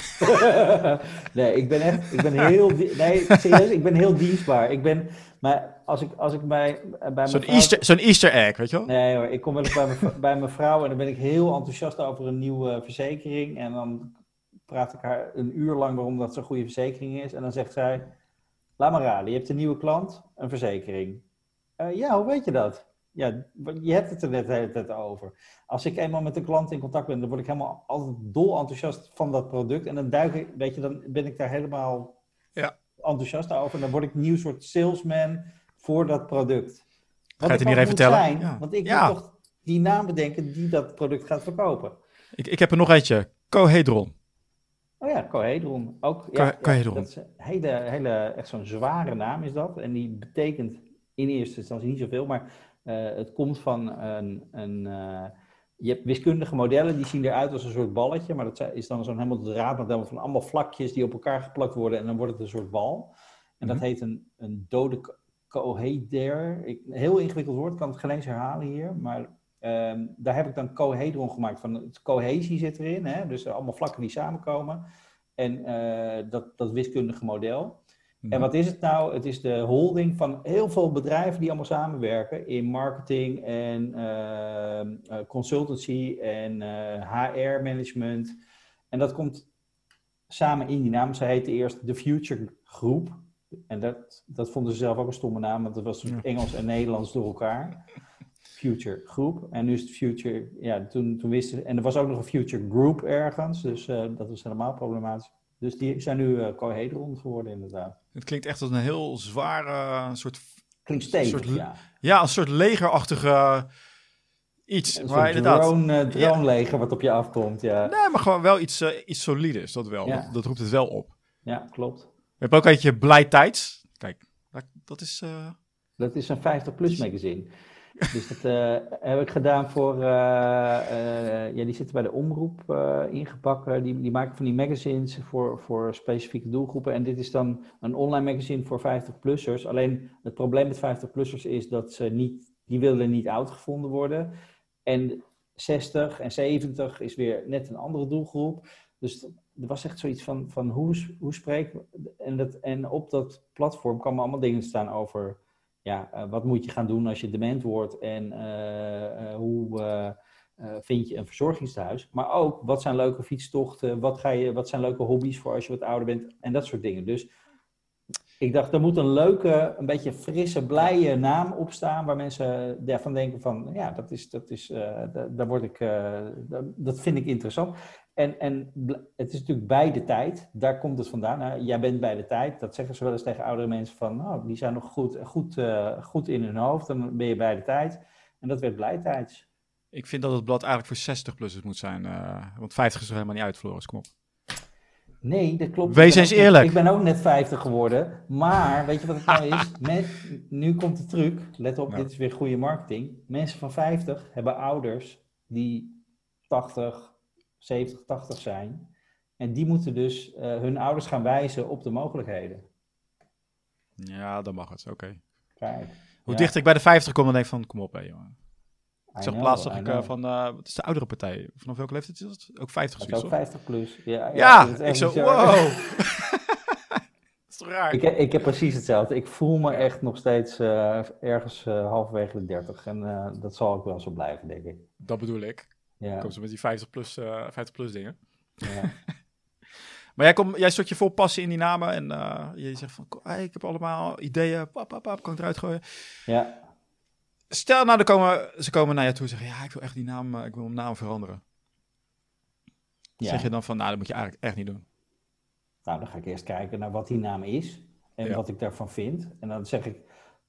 nee, ik ben echt, ik ben heel, nee, serieus, ik ben heel dienstbaar. Ik ben, maar als ik, als ik bij, bij mijn Zo'n vrouw- Easter, zo'n Easter egg, weet je wel? Nee hoor, ik kom wel eens bij mijn, bij mijn vrouw en dan ben ik heel enthousiast over een nieuwe verzekering. En dan praat ik haar een uur lang waarom dat zo'n goede verzekering is. En dan zegt zij, laat maar raden, je hebt een nieuwe klant, een verzekering. "Eh, ja, hoe weet je dat? Ja, je hebt het er net de hele tijd over. Als ik eenmaal met een klant in contact ben, dan word ik helemaal altijd dol enthousiast van dat product. En dan duik ik, weet je, dan ben ik daar helemaal Ja. enthousiast over. En dan word ik een nieuw soort salesman voor dat product. Ga je het niet even vertellen? Zijn, Ja. Want ik Ja. moet toch die naam bedenken die dat product gaat verkopen. Ik, ik heb er nog eentje. Cohedron. Oh ja, Cohedron. Ook, Co- ja, Cohedron. dat is een hele, hele, echt zo'n zware naam is dat. En die betekent in eerste instantie niet zoveel, maar het komt van een... een eh, je hebt wiskundige modellen, die zien eruit als een soort balletje, maar dat is dan zo'n helemaal draadmodel van allemaal vlakjes die op elkaar geplakt worden en dan wordt het een soort bal. En dat Mhm. heet een, een dode co- coheder. Ik, heel ingewikkeld woord, ik kan het geen eens herhalen hier, maar ehm, daar heb ik dan cohedron gemaakt. Van het cohesie zit erin, hè? dus allemaal vlakken die samenkomen. En eh, dat, dat wiskundige model. En wat is het nou? Het is de holding van heel veel bedrijven die allemaal samenwerken in marketing en eh, eh, consultancy en HR-management. En dat komt samen in die naam. Ze heette eerst de Future Group. En dat, dat vonden ze zelf ook een stomme naam, want dat was. Engels en Nederlands door elkaar. Future Groep. En nu is het Future, ja, toen, toen wisten En er was ook nog een Future Group ergens, dus eh, dat was helemaal problematisch. Dus die zijn nu eh Cohedron geworden, inderdaad. Het klinkt echt als een heel zware soort Klinkt stevig, soort- ja. Ja, een soort legerachtige iets. Een maar inderdaad. drone, eh, droneleger wat op je afkomt, ja. Nee, maar gewoon wel iets, eh, iets solides, dat wel. Ja. Dat, dat roept het wel op. Ja, klopt. We hebben ook eentje Blij Tijds. Kijk, dat- is... eh, Dat is een 50-plus magazine. Dus dat eh, heb ik gedaan voor, eh, eh, ja, die zitten bij de omroep ingebakken. Die, die maken van die magazines voor, voor specifieke doelgroepen. En dit is dan een online magazine voor 50-plussers. Alleen het probleem met 50-plussers is dat ze niet, die willen niet oud gevonden worden. En 60 en 70 is weer net een andere doelgroep. Dus er was echt zoiets van, van hoe, hoe spreek en, dat, en op dat platform komen allemaal dingen staan over ja, eh, wat moet je gaan doen als je dement wordt en eh, eh, hoe vind je een verzorgingstehuis. Maar ook wat zijn leuke fietstochten, wat, ga je, wat zijn leuke hobby's voor als je wat ouder bent en dat soort dingen. Dus ik dacht, er moet een leuke, een beetje frisse, blije naam op staan waar mensen daarvan denken van, ja, dat is, dat is, da- daar word ik, da- dat vind ik interessant. En, en het is natuurlijk bij de tijd, daar komt het vandaan. Nou, jij bent bij de tijd, dat zeggen ze wel eens tegen oudere mensen van, nou, die zijn nog goed, goed, eh, goed in hun hoofd, dan ben je bij de tijd. En dat werd blijtijds. ik vind dat het blad eigenlijk voor 60-plussers moet zijn. eh, want 50 is er helemaal niet uit, Floris. Kom op. Nee, dat klopt. Wees eens ook eerlijk. ik ben ook net 50 geworden. Maar weet je wat het nou is? Met, nu komt de truc. Let op, dit is weer goede marketing. Mensen van 50 hebben ouders die 80, 70, 80 zijn. En die moeten dus eh, hun ouders gaan wijzen op de mogelijkheden. Ja, dan mag het. Oké. Kijk. Hoe Ja, dichter ik bij de 50 kom, dan denk ik van, kom op hé, jongen. Ik zag zag I ik eh, van, eh, wat is de oudere partij? Vanaf welke leeftijd is dat? Ook 50 Dat is zoiets, ook toch? 50 plus. Ja, dat ik zo, bizar. wow. dat is toch raar? Ik, ik heb precies hetzelfde. Ik voel me echt nog steeds ergens halverwege de 30. En dat zal ook wel zo blijven, denk ik. Dat bedoel ik. Ja, Komt ze met die 50 plus, eh 50 plus dingen. ja. Maar jij, kom, jij stort je vol passie in die namen en eh, je zegt van, "Ko- hey, ik heb allemaal ideeën, pap, pap, pap, kan ik eruit gooien. ja. Stel nou, er komen, ze komen naar je toe en zeggen, ja, ik wil echt die naam, eh, ik wil mijn naam veranderen. Ja. Zeg je dan van, nou, dat moet je eigenlijk echt niet doen. Nou, dan ga ik eerst kijken naar wat die naam is en Ja. wat ik daarvan vind. En dan zeg ik,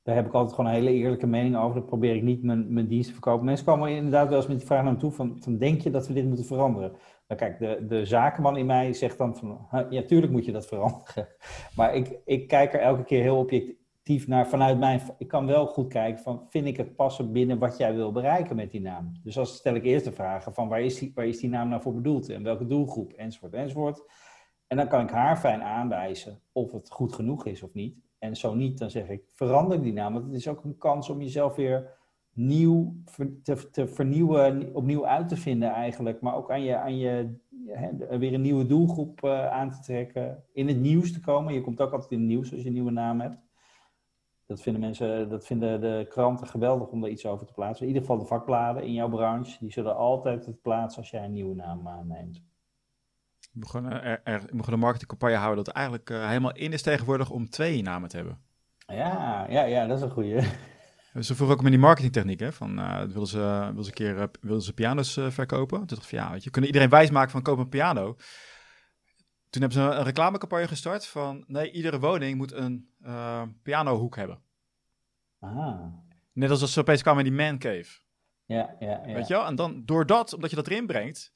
daar heb ik altijd gewoon een hele eerlijke mening over. Dan probeer ik niet mijn, mijn dienst te verkopen. Mensen komen inderdaad wel eens met die vraag naar me toe van, van denk je dat we dit moeten veranderen? Nou kijk, de, de zakenman in mij zegt dan van, "Huh, ja, tuurlijk moet je dat veranderen. Maar ik, ik kijk er elke keer heel objectief naar vanuit mijn, ik kan wel goed kijken van, vind ik het passen binnen wat jij wil bereiken met die naam? Dus dan stel ik eerst de vragen van, waar is die, waar is die naam nou voor bedoeld? En welke doelgroep? Enzovoort, enzovoort. En dan kan ik haar fijn aanwijzen of het goed genoeg is of niet. En zo niet, dan zeg ik, verander die naam. Want het is ook een kans om jezelf weer nieuw te, vernieuwen, opnieuw uit te vinden eigenlijk. Maar ook aan je, aan je weer een nieuwe doelgroep eh, aan te trekken. In het nieuws te komen. Je komt ook altijd in het nieuws als je een nieuwe naam hebt. Dat vinden mensen, dat vinden de kranten geweldig om daar iets over te plaatsen. In ieder geval de vakbladen in jouw branche. Die zullen altijd het plaatsen als jij een nieuwe naam aanneemt. Je moet gewoon, eh, er, er, je moet gewoon een marketingcampagne houden dat eigenlijk eh, helemaal in is tegenwoordig om twee namen te hebben. Ja, ja, ja, dat is een goeie. Ze vroegen ook met die marketingtechniek, hè, van eh wilden, ze, wilden ze een keer wilden ze piano's verkopen. Toen dacht ik ja, weet je, kunnen iedereen wijsmaken van koop een piano. Toen hebben ze een reclamecampagne gestart van nee, iedere woning moet een pianohoek hebben. Ah, Net als als ze opeens kwamen in die man cave. ja, ja, ja. Weet je wel? En dan door dat, omdat je dat erin brengt,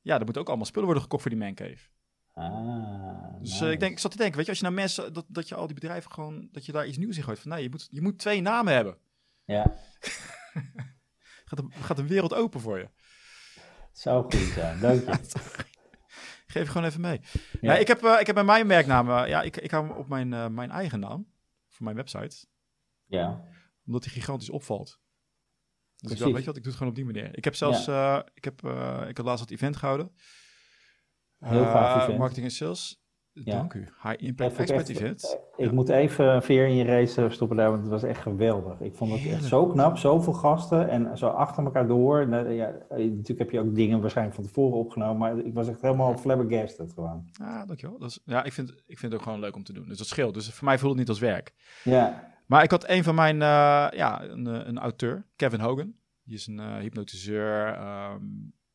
ja, er moeten ook allemaal spullen worden gekocht voor die man cave. Ah, Dus nice. eh, ik, denk, ik zat te denken, weet je, als je nou mensen, dat, dat je al die bedrijven gewoon, dat je daar iets nieuws in gooit. Van nee, je moet, je moet twee namen hebben. Ja, Gaat een, gaat een wereld open voor je. zou goed zijn. Dank je. Geef je gewoon even mee. Ja. Ja. ik, heb, eh, ik heb bij mijn merknaam, eh, ja, ik, ik hou hem op mijn, mijn eigen naam, voor mijn website, Ja, omdat die gigantisch opvalt. Dus ik dacht, weet je wat, ik doe het gewoon op die manier. Ik heb zelfs, eh, ik heb, eh, ik heb laatst het event gehouden. Heel gaaf Eh, event. Marketing en sales. Ja. Dank u. High Ja, Impact ik Expert echt- Event. Ik Ja. moet even een veer in je race stoppen daar, want het was echt geweldig. Ik vond het echt zo knap, zoveel gasten en zo achter elkaar door. Nou, ja, natuurlijk heb je ook dingen waarschijnlijk van tevoren opgenomen, maar ik was echt helemaal flabbergasted gewoon. Ah, dankjewel. Dat is, ja, ik vind, ik vind het ook gewoon leuk om te doen. Dus dat scheelt. Dus voor mij voelt het niet als werk. Ja, Maar ik had een van mijn, eh, ja, een, eh, een auteur, Kevin Hogan. Die is een eh, hypnotiseur. ehm,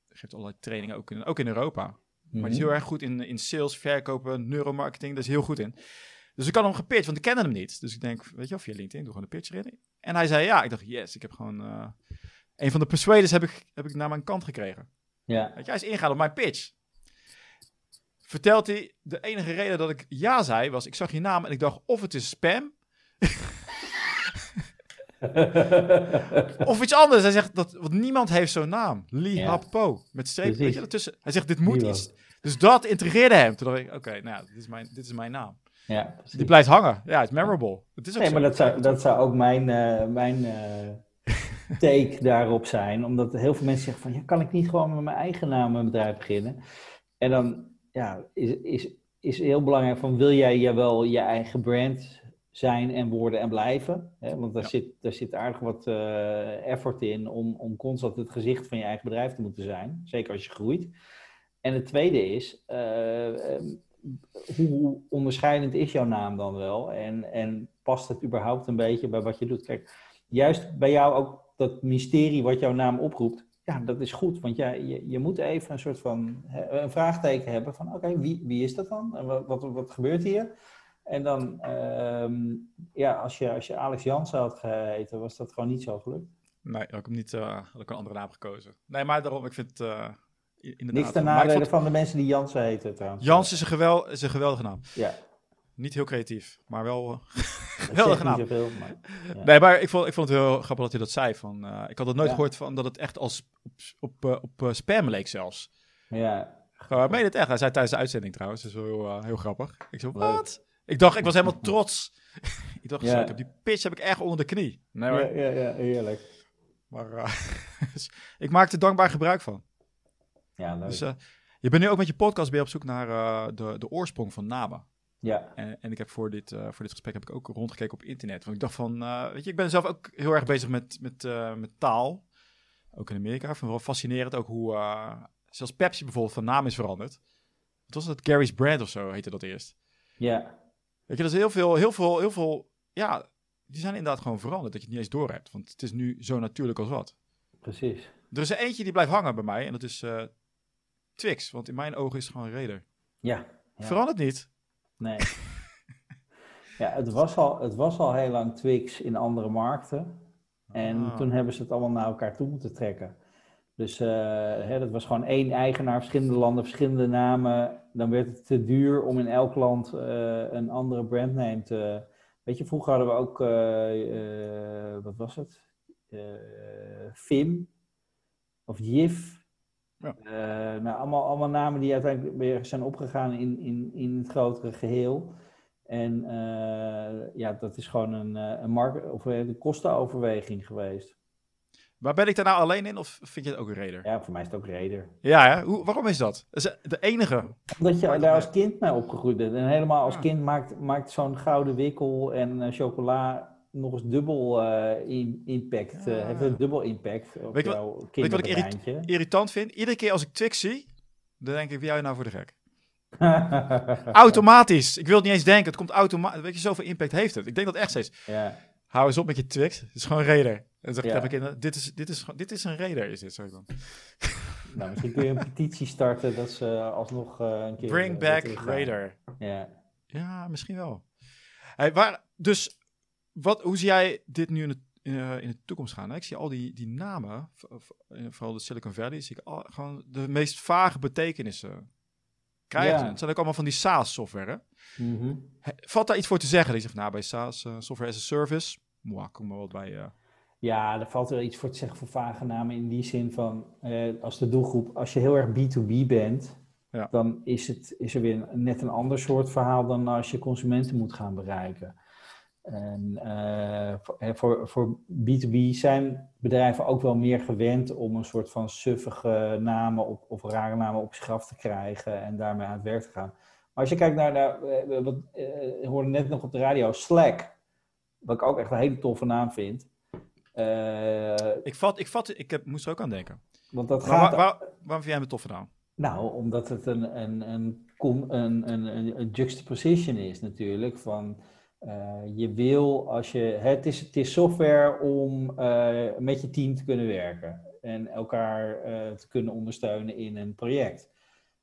geeft allerlei trainingen ook in, ook in Europa. Maar die is Mhm. heel erg goed in, in sales, verkopen, neuromarketing. Daar is heel goed in. Dus ik had hem gepitcht, want ik kende hem niet. Dus ik denk, weet je wel, via LinkedIn, doe gewoon een pitch erin. En hij zei ja. Ik dacht, yes, ik heb gewoon... een van de persuaders heb ik, heb ik naar mijn kant gekregen. Ja. Weet je, hij is ingegaan op mijn pitch. Vertelt hij, de enige reden dat ik ja zei, was ik zag je naam en ik dacht, of het is spam, of iets anders. Hij zegt, dat, want niemand heeft zo'n naam. Lee Ja. Hapo, met streep, weet Precies. je, ertussen. Hij zegt, dit moet iets. Dus dat intrigeerde hem. Toen dacht ik, oké, nou, ja, dit is, mijn, dit is mijn naam. ja, precies. Die blijft hangen. Ja, het is memorable. Het is ook Nee, zo. maar dat zou, dat zou ook mijn, eh, mijn eh, take daarop zijn. Omdat heel veel mensen zeggen van, ja, kan ik niet gewoon met mijn eigen naam een bedrijf beginnen? En dan ja, is, is, is heel belangrijk van, wil jij je wel je eigen brand zijn en worden en blijven? Hè? Want daar, Ja. zit, daar zit aardig wat eh, effort in om, om constant het gezicht van je eigen bedrijf te moeten zijn. Zeker als je groeit. En het tweede is, eh, ehm, hoe onderscheidend is jouw naam dan wel? En, en past het überhaupt een beetje bij wat je doet? Kijk, juist bij jou ook dat mysterie wat jouw naam oproept, ja, dat is goed. Want ja, je, je moet even een soort van een vraagteken hebben van oké, wie, wie is dat dan? En wat, wat, wat gebeurt hier? En dan, ehm, ja, als je, als je Alex Jansen had geheten, was dat gewoon niet zo gelukt. Nee, had ik hem niet, eh, had ik een andere naam gekozen. Nee, maar daarom, ik vind het i- inderdaad... Niks ten ik nadele vond- van de mensen die Jansen heten trouwens. Jans is een, gewel, is een geweldige naam. Ja, Niet heel creatief, maar wel... eh, Geweldige naam. niet zoveel, maar... Ja. Nee, maar ik vond, ik vond het heel grappig dat hij dat zei. Van, ik had het nooit Ja. gehoord van dat het echt als op, op, op spam leek zelfs. ja. Gewoon, hij meende het echt. Hij zei tijdens de uitzending trouwens. Dat is wel heel, heel grappig. Ik zo, wat? Ik dacht, ik was helemaal trots. ik dacht, Ja. zo, ik heb die pitch heb ik echt onder de knie. Nee hoor. Ja, ja, ja, heerlijk. Maar eh, dus ik maak er dankbaar gebruik van. Ja, leuk. Dus eh, je bent nu ook met je podcast weer op zoek naar eh, de, de oorsprong van namen. ja, En, en ik heb voor dit, eh, voor dit gesprek heb ik ook rondgekeken op internet. Want ik dacht van, eh, weet je, ik ben zelf ook heel erg bezig met, met, eh, met taal. Ook in Amerika. Ik vind het wel fascinerend ook hoe, eh, zelfs Pepsi bijvoorbeeld van naam is veranderd. Wat was dat? Gary's Brand of zo heette dat eerst. ja, Weet je, dat is heel veel, heel veel, heel veel, ja, die zijn inderdaad gewoon veranderd. Dat je het niet eens door hebt. Want het is nu zo natuurlijk als wat. precies. Er is er eentje die blijft hangen bij mij en dat is eh, Twix. Want in mijn ogen is het gewoon Raider. Ja, Ja. Verandert niet. nee. ja, het was, al, het was al heel lang Twix in andere markten. En Ah. toen hebben ze het allemaal naar elkaar toe moeten trekken. Dus eh, hè, dat was gewoon één eigenaar, verschillende landen, verschillende namen. Dan werd het te duur om in elk land eh, een andere brandname te... Weet je, vroeger hadden we ook, eh, wat was het? Fim of Jif. Ja. Nou, allemaal, allemaal namen die uiteindelijk weer zijn opgegaan in, in, in het grotere geheel. En ja, dat is gewoon een, een markt, of de kostenoverweging geweest. Maar ben ik daar nou alleen in of vind je het ook een Raider? Ja, voor mij is het ook reder. Ja, hè? Hoe, waarom is dat? De enige. Omdat je daar als kind mee opgegroeid bent. En helemaal als Ja. kind maakt, maakt zo'n gouden wikkel en eh, chocola nog eens dubbel eh, in, impact. eh, Ja. heeft een dubbel impact op Weet je wat- jouw Weet je wat ik irritant vind? Iedere keer als ik Twix zie, dan denk ik, wie je nou voor de gek? Automatisch. Ik wil het niet eens denken. Het komt automatisch. Weet je, zoveel impact heeft het. Ik denk dat echt steeds. ja, Hou eens op met je Twix. Het is gewoon Raider. En dan zeg ik Ja. kinderen, dit is, dit, is, dit is een Raider, is dit, zeg ik dan. nou, misschien kun je een petitie starten dat ze alsnog eh, een keer... Bring eh, back. Raider. Ja. Ja, misschien wel. Hey, waar, dus, wat, hoe zie jij dit nu in de, eh, in de toekomst gaan? Ik zie al die, die namen, vooral de Silicon Valley, zie ik al, gewoon de meest vage betekenissen krijgen. Het zijn ook allemaal van die SaaS-software. hè? Mhm. Valt daar iets voor te zeggen? Die zegt, nou, bij SaaS, eh, Software as a Service, mwah, kom maar wat bij. eh. Ja, er valt wel iets voor te zeggen voor vage namen in die zin van, eh, als de doelgroep, als je heel erg B2B bent, Ja. dan is, het, is er weer een- net een ander soort verhaal dan als je consumenten moet gaan bereiken. En eh, voor, voor, voor B2B zijn bedrijven ook wel meer gewend om een soort van suffige namen op, of rare namen op zich af te krijgen en daarmee aan het werk te gaan. Maar als je kijkt naar, naar eh, wat eh, we hoorden net nog op de radio, Slack, wat ik ook echt een hele toffe naam vind. Ik, vat, ik, vat, ik heb, moest er ook aan denken. want dat Maar gaat. waar, waar- waarom vind jij hem een toffe naam? Nou, omdat het een, een, een, een, een, een, een juxtaposition is natuurlijk. Van, je wil als je. Het is, het is software om eh, met je team te kunnen werken. En elkaar eh, te kunnen ondersteunen in een project.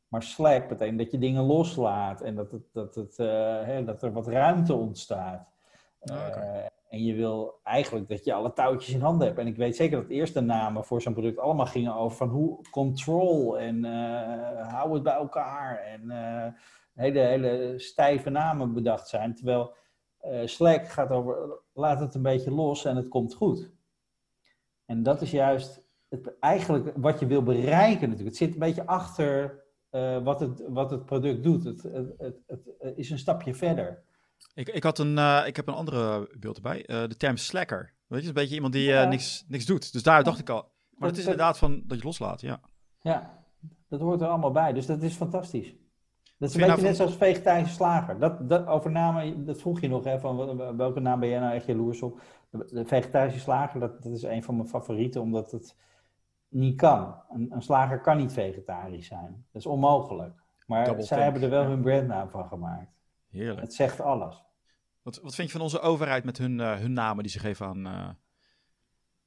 Maar slack betekent dat je dingen loslaat en dat, het, dat, het, eh, hè, dat er wat ruimte ontstaat. Ah. Eh, en je wil eigenlijk dat je alle touwtjes in handen hebt. En ik weet zeker dat de eerste namen voor zo'n product allemaal gingen over van hoe control en eh, hou het bij elkaar. En eh, hele, hele stijve namen bedacht zijn. Terwijl eh, Slack gaat over laat het een beetje los en het komt goed. En dat is juist het, eigenlijk wat je wil bereiken natuurlijk. Het zit een beetje achter eh, wat, het, wat het product doet. Het, het, het, is een stapje verder. Ik, ik, had een, eh, ik heb een andere beeld erbij. De term slacker. Weet je, een beetje iemand die Ja. niks, niks doet. Dus daar dacht ik al. Maar Dat- het is inderdaad van dat je loslaat, ja. Ja, dat hoort er allemaal bij. Dus dat is fantastisch. Dat is een je beetje nou net zoals vegetarische slager. Dat, dat, over namen, dat vroeg je nog, hè, van wel- welke naam ben jij nou echt jaloers op? De, vegetarische slager, dat, dat is een van mijn favorieten, omdat het niet kan. Een, een slager kan niet vegetarisch zijn. Dat is onmogelijk. Maar Double zij hebben er wel ja. hun brandnaam van gemaakt. Heerlijk. Het zegt alles. Wat, wat vind je van onze overheid met hun, eh, hun namen die ze geven aan eh,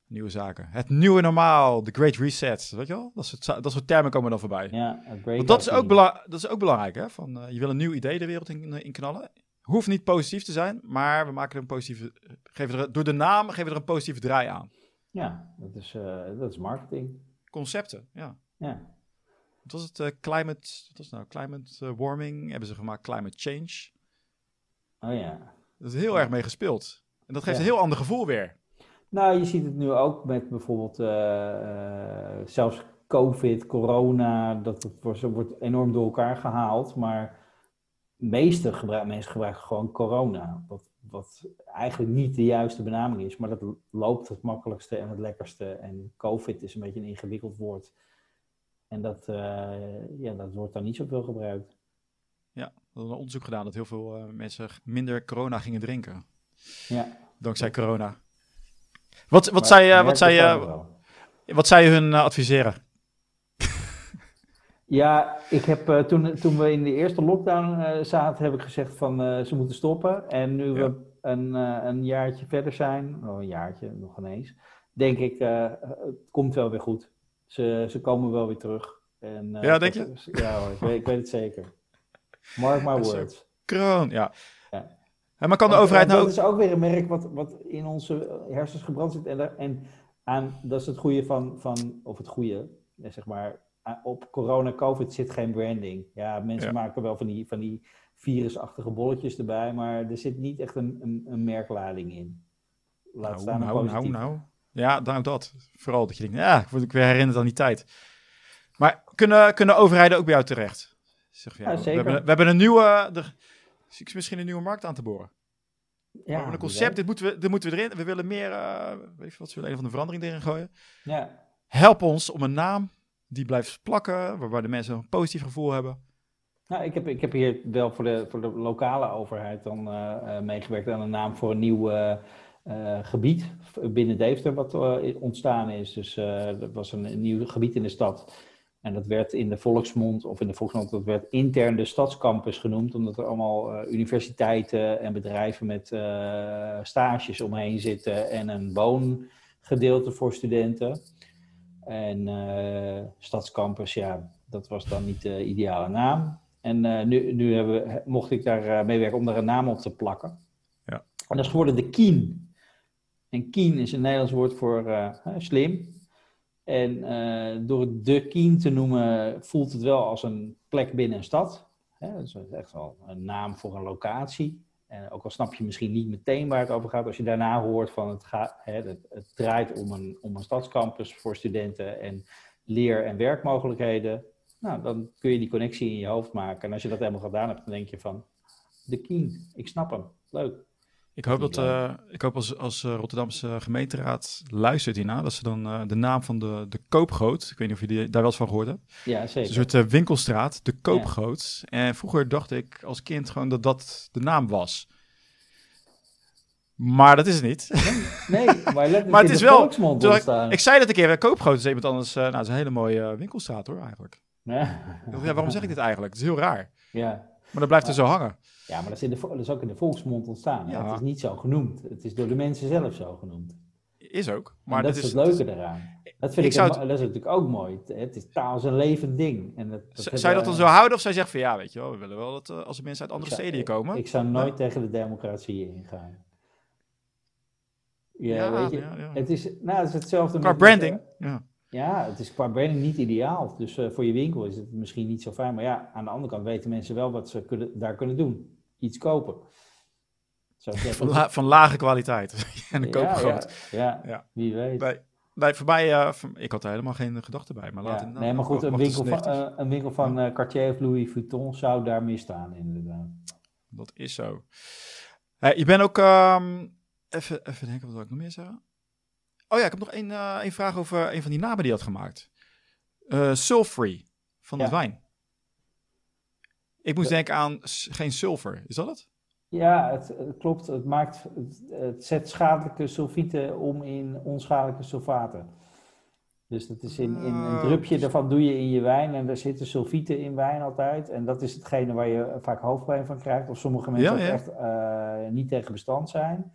nieuwe zaken? Het nieuwe normaal, de Great Reset, weet je wel? Dat soort, dat soort termen komen dan voorbij. Ja, Want dat is, ook dat is ook belangrijk, hè? Van, eh, je wil een nieuw idee de wereld in, in knallen. Hoeft niet positief te zijn, maar we maken er een positieve, geven er, door de naam geven we er een positieve draai aan. Ja, dat is, eh, dat is marketing. Concepten, ja. Ja. Wat was het? eh, climate, wat was nou? Climate eh, warming hebben ze gemaakt, climate change. Oh ja. Dat is heel erg mee gespeeld. En dat geeft Ja. een heel ander gevoel weer. Nou, je ziet het nu ook met bijvoorbeeld eh, eh, zelfs COVID, corona, dat het wordt, wordt enorm door elkaar gehaald. Maar de meeste gebruik, mensen gebruiken gewoon corona, wat, wat eigenlijk niet de juiste benaming is. Maar dat loopt het makkelijkste en het lekkerste. En COVID is een beetje een ingewikkeld woord. En dat, eh, ja, dat wordt dan niet zoveel gebruikt. We hadden een onderzoek gedaan dat heel veel mensen minder corona gingen drinken. Ja, Dankzij corona. Wat, wat, maar zei, het wat, zei, wel. wat zei je hun eh, adviseren? Ja, ik heb eh, toen, toen we in de eerste lockdown eh, zaten, heb ik gezegd van ze moeten stoppen. En nu Ja. we een, een jaartje verder zijn, oh, een jaartje nog ineens, denk ik, het komt wel weer goed. Ze, ze komen wel weer terug. En, Ja, denk is- Ja hoor, ik weet, ik weet het zeker. Mark my words. Kroon, ja. Ja. En maar kan de Want, overheid nou Dat is ook weer een merk wat, wat in onze hersens gebrand zit. En, daar- en aan, dat is het goede van, van of het goede, zeg maar, op corona, covid zit geen branding. Ja, mensen Ja. maken wel van die, van die virusachtige bolletjes erbij, maar er zit niet echt een, een, een merklading in. Laat Nou, staan nou, nou, nou. Ja, nou dat. Vooral dat je denkt, ja, ik word ik weer herinnerd aan die tijd. Maar kunnen, kunnen overheden ook bij jou terecht? Zeg, ja, Ja, we, zeker. hebben, we hebben een nieuwe... ik misschien een nieuwe markt aan te boren. Ja, een concept, dit moeten, we, dit moeten we erin. We willen meer, eh, weet je wat, we willen een van de verandering erin gooien. Ja, Help ons om een naam die blijft plakken, waarbij de mensen een positief gevoel hebben. Nou, ik heb, ik heb hier wel voor de, voor de lokale overheid dan eh, eh, meegewerkt aan een naam voor een nieuw gebied binnen Deventer wat ontstaan is. Dus dat was een, een nieuw gebied in de stad. En dat werd in de volksmond, of in de volksmond, dat werd intern de stadscampus genoemd, omdat er allemaal eh, universiteiten en bedrijven met eh, stages omheen zitten en een woongedeelte voor studenten. En eh, stadscampus, ja, dat was dan niet de ideale naam. En nu, nu hebben we, mocht ik daar meewerken om daar een naam op te plakken. Ja. En dat is geworden de Kien. En Kien is een Nederlands woord voor slim. En eh, door de Kien te noemen voelt het wel als een plek binnen een stad. Hè, dat is echt wel een naam voor een locatie. En ook al snap je misschien niet meteen waar het over gaat, als je daarna hoort van het, gaat, hè, het, het draait om een, om een stadscampus voor studenten en leer- en werkmogelijkheden. Nou, dan kun je die connectie in je hoofd maken. En als je dat helemaal gedaan hebt, dan denk je van, de Kien, ik snap hem, leuk. Ik hoop, dat, eh, ik hoop als, als eh, Rotterdamse gemeenteraad luistert hierna, dat ze dan eh, de naam van de, de Koopgoot, ik weet niet of je die, daar wel eens van gehoord hebt, Ja, een zeker. soort eh, winkelstraat, de Koopgoot. En vroeger dacht ik als kind gewoon dat dat de naam was. Maar dat is het niet. Nee, maar let Maar het is wel- ik, ik zei dat een keer, eh, Koopgoot is iemand anders, nou, het is een hele mooie winkelstraat hoor, eigenlijk. Ja. Ja, waarom zeg ik dit eigenlijk? Het is heel raar. Ja. Maar dat blijft er zo hangen. Ja, maar dat is, in de, dat is ook in de volksmond ontstaan. Ja. Het is niet zo genoemd. Het is door de mensen zelf zo genoemd. is ook. Maar dat is het leuke eraan. Dat, vind Ik ik, zou een- dat is natuurlijk ook mooi. Het, is taal is een levend ding. En dat, dat zou je dat dan zo houden of zou je zeggen van ja, weet je wel, we willen wel dat eh, als er mensen uit andere zou- steden hier komen. Ik zou nooit tegen de democratie ingaan. Ja, Ja, weet je. Het, is, nou, het is hetzelfde Qua met- branding. Ja. Ja, het is qua branding niet ideaal. Dus eh, voor je winkel is het misschien niet zo fijn. Maar ja, aan de andere kant weten mensen wel wat ze kunnen, daar kunnen doen. Iets kopen. Van, la- van lage kwaliteit. en koop ja, ja, ja, Ja. wie weet. Nee, voor mij, eh, voor- ik had er helemaal geen gedachte bij. Maar laat nou, nee, maar goed, een wacht eens winkel van, 90. eh, een winkel van eh, Cartier of Louis Vuitton zou daar misstaan, inderdaad. Dat is zo. Je bent ook... ehm, even, even denken, wat wil ik nog meer zeggen? Oh ja, ik heb nog één, eh, één vraag over een van die namen die je had gemaakt. Eh Sulfree van de Ja. wijn. Ik moest Ja. denken aan geen sulfur. Is dat het? Ja, het, het klopt. Het, maakt, het, het zet schadelijke sulfieten om in onschadelijke sulfaten. Dus dat is in, in een Oh, drupje dus- daarvan doe je in je wijn en daar zitten sulfieten in wijn altijd. En dat is hetgene waar je vaak hoofdpijn van krijgt. Of sommige mensen Ja, echt eh, niet tegen bestand zijn.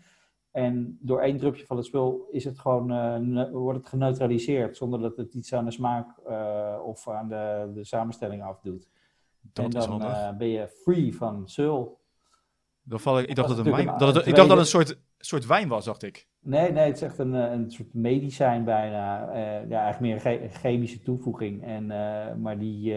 En door één drupje van het spul is het gewoon, eh, wordt het geneutraliseerd zonder dat het iets aan de smaak eh, of aan de, de samenstelling afdoet. Dat en dan eh, ben je free van sul. Dan val ik, ik dacht dat het een natuurlijk wijn, een- dat het, ik dacht dat een soort, soort wijn was, dacht ik. Nee, nee, het is echt een, een soort medicijn bijna. Ja, eigenlijk meer een che- chemische toevoeging. En, maar die,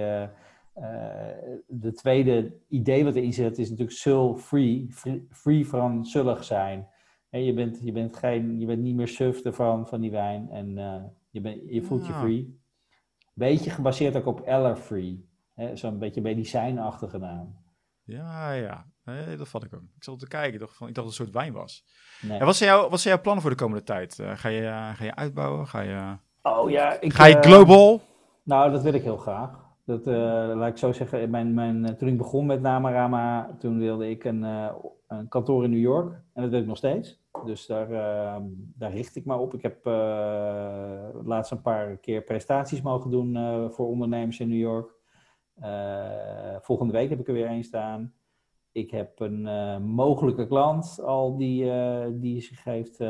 de tweede idee wat erin zit is natuurlijk sul-free. Free, free van zullig zijn. Hè, je, bent, je, bent geen, je bent niet meer suf ervan, van die wijn. En eh, je, bent, je voelt je Ah. free. Beetje gebaseerd ook op Eller-free. hè, Zo'n beetje medicijnachtige naam. Ja, ja. Nee, dat vat ik ook. Ik zat te kijken. Ik dacht, van, ik dacht dat het een soort wijn was. Nee. En wat zijn, jouw, wat zijn jouw plannen voor de komende tijd? Eh, ga, je, eh, ga je uitbouwen? Ga je, Oh ja, ik, ga je global? Nou, dat wil ik heel graag. Dat, laat ik zo zeggen, mijn, mijn, toen ik begon met Namarama, toen wilde ik een, een kantoor in New York. En dat wil ik nog steeds. Dus daar, eh, daar richt ik me op. Ik heb eh, laatst een paar keer prestaties mogen doen eh, voor ondernemers in New York. Eh, volgende week heb ik er weer één staan. Ik heb een mogelijke klant al die, die zich heeft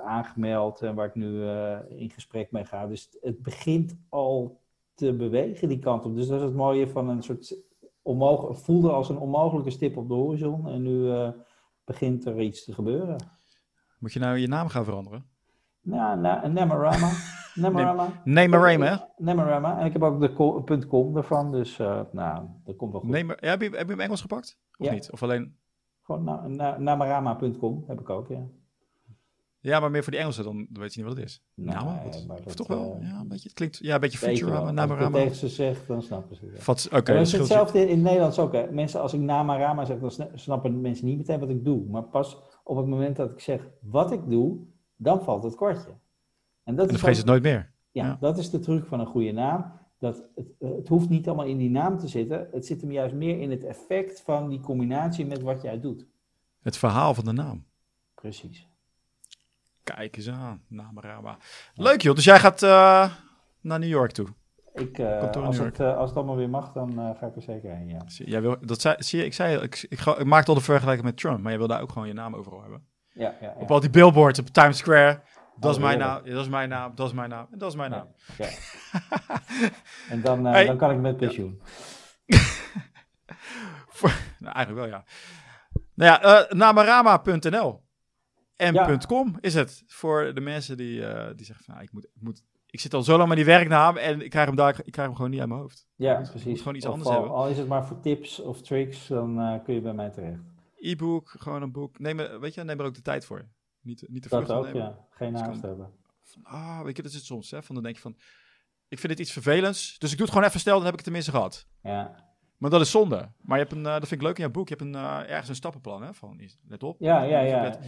aangemeld en waar ik nu in gesprek mee ga. Dus het, begint al te bewegen die kant op. Dus dat is het mooie van een soort onmogelijk, voelde als een onmogelijke stip op de horizon en nu begint er iets te gebeuren. Moet je nou je naam gaan veranderen? Nou, na, Namarama. Namarama. Namarama? Namarama. En ik heb ook de co- .com ervan, dus eh, nou, dat komt wel goed. Ja, heb, je, heb je hem Engels gepakt? Of Ja. niet? Of alleen... Gewoon na, na, namarama.com heb ik ook, ja. Ja, maar meer voor die Engelsen, dan weet je niet wat het is. Nee, Nou, maar Of dat, toch wel? eh, ja, een beetje, het klinkt... Ja, een beetje je Futurama, wel. Als Namarama. tegen ze zeg, dan snappen ze het. Dat dat is je. hetzelfde in het Nederlands ook. Hè. Mensen, als ik Namarama zeg, dan sna- snappen mensen niet meteen wat ik doe. Maar pas op het moment dat ik zeg wat ik doe, dan valt het kortje. En dat, En dan vergeet het nooit meer. ja, ja. dat is de truc van een goede naam. Dat het, het hoeft niet allemaal in die naam te zitten. Het zit hem juist meer in het effect van die combinatie met wat jij doet. Het verhaal van de naam. Precies. Kijk eens aan, Namarama. Leuk joh, dus jij gaat eh, naar New York toe. Ik, eh, als, het, eh, als het allemaal weer mag, dan eh, ga ik er zeker heen, ja. Jij wil, dat zei, zie je, ik zei, ik, ik, ik maakte al de vergelijking met Trump, maar jij wil daar ook gewoon je naam overal hebben. Ja, ja, ja. Op al die billboards op Times Square. Dat is Oh, mijn naam, dat is mijn naam, dat is mijn naam, en dat is mijn naam. Ja. En dan, Hey. dan kan ik met pensioen. Nou, eigenlijk wel, ja. Nou ja, namarama.nl en Ja. .com is het voor de mensen die, die zeggen van, ah, ik, moet, ik, moet, ik zit al zo lang met die werknaam en ik krijg hem, daar, ik krijg hem gewoon niet uit mijn hoofd. Ja, precies. gewoon iets Of anders al, hebben. Al is het maar voor tips of tricks, dan eh, kun je bij mij terecht. E-book, gewoon een boek. Neem, er- weet je, neem er ook de tijd voor. Niet, niet te Dat ook, nemen. ja. Geen Dus kan- haast hebben. Ah, weet je, dat is het soms. Hè? Van dan denk je van, ik vind het iets vervelends, dus ik doe het gewoon even snel, dan heb ik het tenminste gehad. Ja, Maar dat is zonde. Maar je hebt een, eh, dat vind ik leuk in jouw boek, je hebt een, eh, ergens een stappenplan, hè? Van, let op. ja, ja. ja.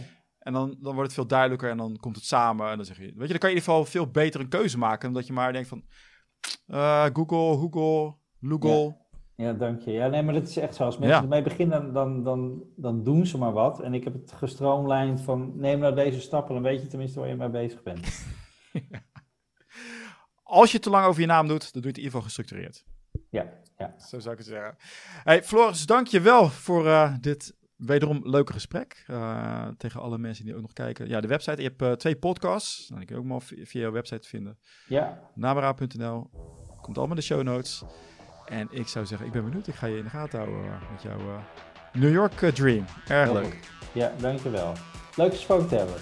En dan, dan wordt het veel duidelijker en dan komt het samen. En dan zeg je, weet je, dan kan je in ieder geval veel beter een keuze maken. Dan dat je maar denkt van, eh, Google, Google, Google. Ja, dank je. Ja, nee, maar dat is echt zo. Als mensen Ja. ermee beginnen, dan, dan, dan doen ze maar wat. En ik heb het gestroomlijnd van, neem nou deze stappen, dan weet je tenminste waar je mee bezig bent. Als je te lang over je naam doet, dan doe je het in ieder geval gestructureerd. Ja, ja. Zo zou ik het zeggen. Hey, Floris, dank je wel voor eh, dit wederom leuke gesprek. Uh, tegen alle mensen die ook nog kijken. Ja, de website. Je hebt uh, twee podcasts. Nou, die kun je ook maar via, jouw website vinden. Ja. Nabera.nl. Komt allemaal in de show notes. En ik zou zeggen, ik ben benieuwd. Ik ga je in de gaten houden met jouw New York Dream. Erg leuk. Ja, dankjewel. Leuk gesproken te hebben.